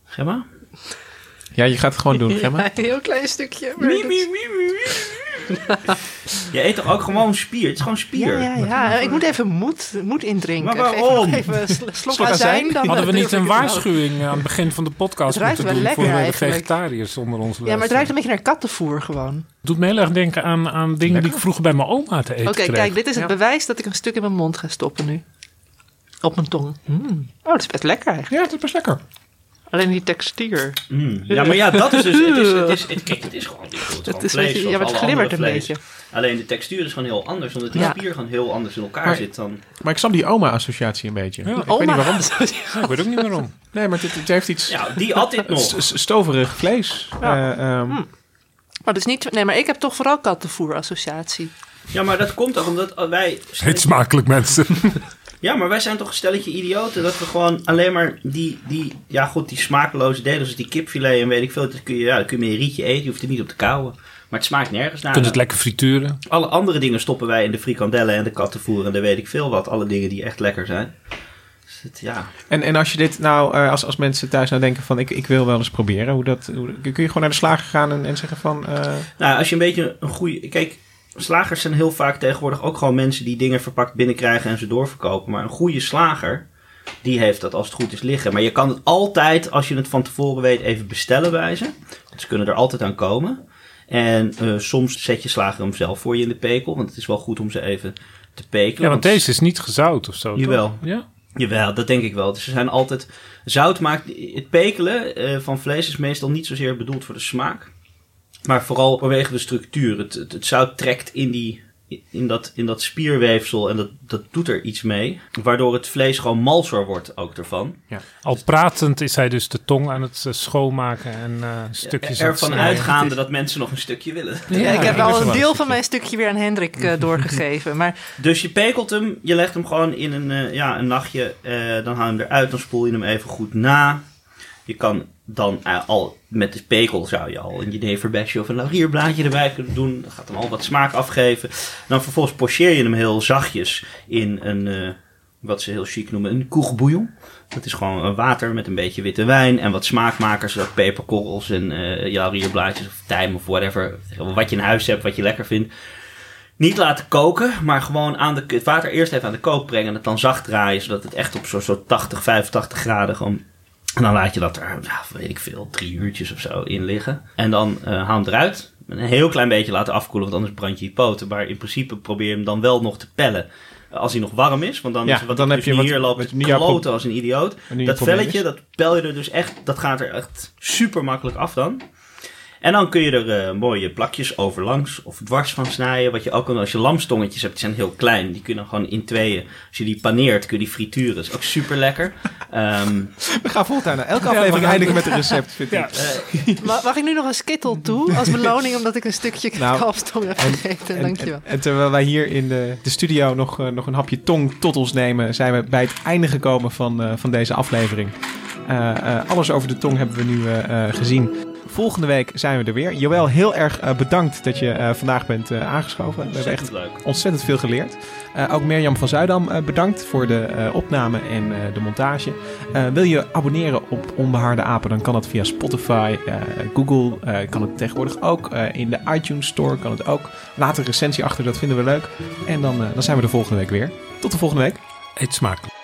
Gemma? Ja, je gaat het gewoon doen, Gemma. Ja, een heel klein stukje. maar dat is- Je eet toch ook gewoon spier? Het is gewoon spier. Ja, ja, ja. Ik moet even moed, moed indrinken. Maar waarom? Even een sl- slok, Slok azijn. Dan Hadden we niet een waarschuwing aan het begin van de podcast Het ruikt moeten wel doen voor lekker de vegetariërs onder onze Ja, maar het ruikt een beetje naar kattenvoer gewoon. Het doet me heel erg denken aan, aan dingen die ik vroeger bij mijn oma te eten Oké, kreeg. kijk, dit is het Ja. bewijs dat ik een stuk in mijn mond ga stoppen nu. Op mijn tong. Mm. Oh, dat is best lekker eigenlijk. Ja, het is best lekker. Alleen die textuur. Mm. Ja, maar ja, dat is dus... Het is, het is, het, kijk, het is gewoon, het is gewoon Het is, vlees ja, het glimmert een vlees. beetje. Alleen de textuur is gewoon heel anders. Omdat de Ja. spier gewoon heel anders in elkaar Maar- zit dan... Maar ik snap die oma-associatie een beetje. Ja. ik weet niet waarom. Ja, ik weet ook niet waarom. Nee, maar het, het heeft iets Ja, die had dit nog. stoverig vlees. Ja. Eh, ehm, Maar dus niet, nee, maar ik heb toch vooral kattenvoer-associatie. Ja, maar dat komt ook omdat wij... Heet smakelijk, mensen. Ja, maar wij zijn toch een stelletje idioten dat we gewoon alleen maar die, die ja goed, die smakeloze delen, zoals die kipfilet en weet ik veel, dat kun je, ja, dat kun je met een rietje eten, je hoeft er niet op te kauwen. Maar het smaakt nergens naar. Je kunt het lekker frituren. Alle andere dingen stoppen wij in de frikandellen en de kattenvoer en de weet ik veel wat. Alle dingen die echt lekker zijn. Dus het, ja. En, en als je dit nou, eh, als, als mensen thuis nou denken van ik, ik wil wel eens proberen, hoe dat, hoe, kun je gewoon naar de slager gaan en, en zeggen van, eh, Nou, als je een beetje een goede. Kijk, slagers zijn heel vaak tegenwoordig ook gewoon mensen die dingen verpakt binnenkrijgen en ze doorverkopen. Maar een goede slager, die heeft dat als het goed is liggen. Maar je kan het altijd, als je het van tevoren weet, even bestellen bij ze. Want ze kunnen er altijd aan komen. En eh, soms zet je slager hem zelf voor je in de pekel. Want het is wel goed om ze even te pekelen. Ja, want deze is niet gezout of zo. toch? Jawel. Ja? Jawel, dat denk ik wel. Dus ze zijn altijd. Zout maakt. Het pekelen eh, van vlees is meestal niet zozeer bedoeld voor de smaak. Maar vooral vanwege de structuur. Het, het, het zout trekt in, die, in, dat, in dat spierweefsel en dat, dat doet er iets mee. Waardoor het vlees gewoon malser wordt ook ervan. Al pratend is hij dus de tong aan het eh, schoonmaken en eh, stukjes Ervan uitgaande dat mensen nog een stukje willen. Ja, ik heb al een deel van mijn stukje weer aan Hendrik eh, doorgegeven. Maar Dus je pekelt hem, je legt hem gewoon in een, ja, een nachtje. eh, dan haal je hem eruit, dan spoel je hem even goed na. Je kan dan eh, al met de pekel zou je al een jeneverbesje of een laurierblaadje erbij kunnen doen. Dat gaat dan al wat smaak afgeven. Dan vervolgens pocheer je hem heel zachtjes in een, eh, wat ze heel chic noemen, een koegbouillon. Dat is gewoon water met een beetje witte wijn en wat smaakmakers, zoals peperkorrels en eh laurierblaadjes of tijm of whatever. Wat je in huis hebt, wat je lekker vindt. Niet laten koken, maar gewoon aan de, het water eerst even aan de kook brengen en het dan zacht draaien, zodat het echt op zo'n zo 80, 85 graden gewoon en dan laat je dat er, ja, weet ik veel, drie uurtjes of zo in liggen. En dan eh haal hem eruit. Een heel klein beetje laten afkoelen, want anders brand je je poten. Maar in principe probeer je hem dan wel nog te pellen. Als hij nog warm is, want dan, Ja, is wat dan heb dus je hier loopt wat kloten als een idioot. Dat velletje, is. dat pel je er dus echt, dat gaat er echt super makkelijk af dan. En dan kun je er eh, mooie plakjes overlangs of dwars van snijden. Wat je ook kan doen als je lamstongetjes hebt, die zijn heel klein. Die kun je dan gewoon in tweeën. Als je die paneert, kun je die frituren. Dat is ook super lekker. Ehm We gaan voortaan naar elke aflevering eindigen met een recept, vind Ja. ik. Ma- Mag ik nu nog een skittle toe als beloning omdat ik een stukje Nou, kalfstong heb gegeten? En, Dankjewel. en, en terwijl wij hier in de, de studio nog, eh, nog een hapje tong tot ons nemen, zijn we bij het einde gekomen van, eh, van deze aflevering. Eh, eh, alles over de tong hebben we nu eh, eh, gezien. Volgende week zijn we er weer. Joël, heel erg eh, bedankt dat je eh, vandaag bent eh, aangeschoven. We hebben echt ontzettend leuk. ontzettend veel geleerd. Eh, ook Mirjam van Zuidam bedankt voor de opname en de montage. Eh, wil je abonneren op Onbehaarde Apen, dan kan dat via Spotify, Google. kan het tegenwoordig ook. In de iTunes Store kan het ook. Laat een recensie achter, dat vinden we leuk. En dan, dan zijn we de volgende week weer. Tot de volgende week. Eet smakelijk.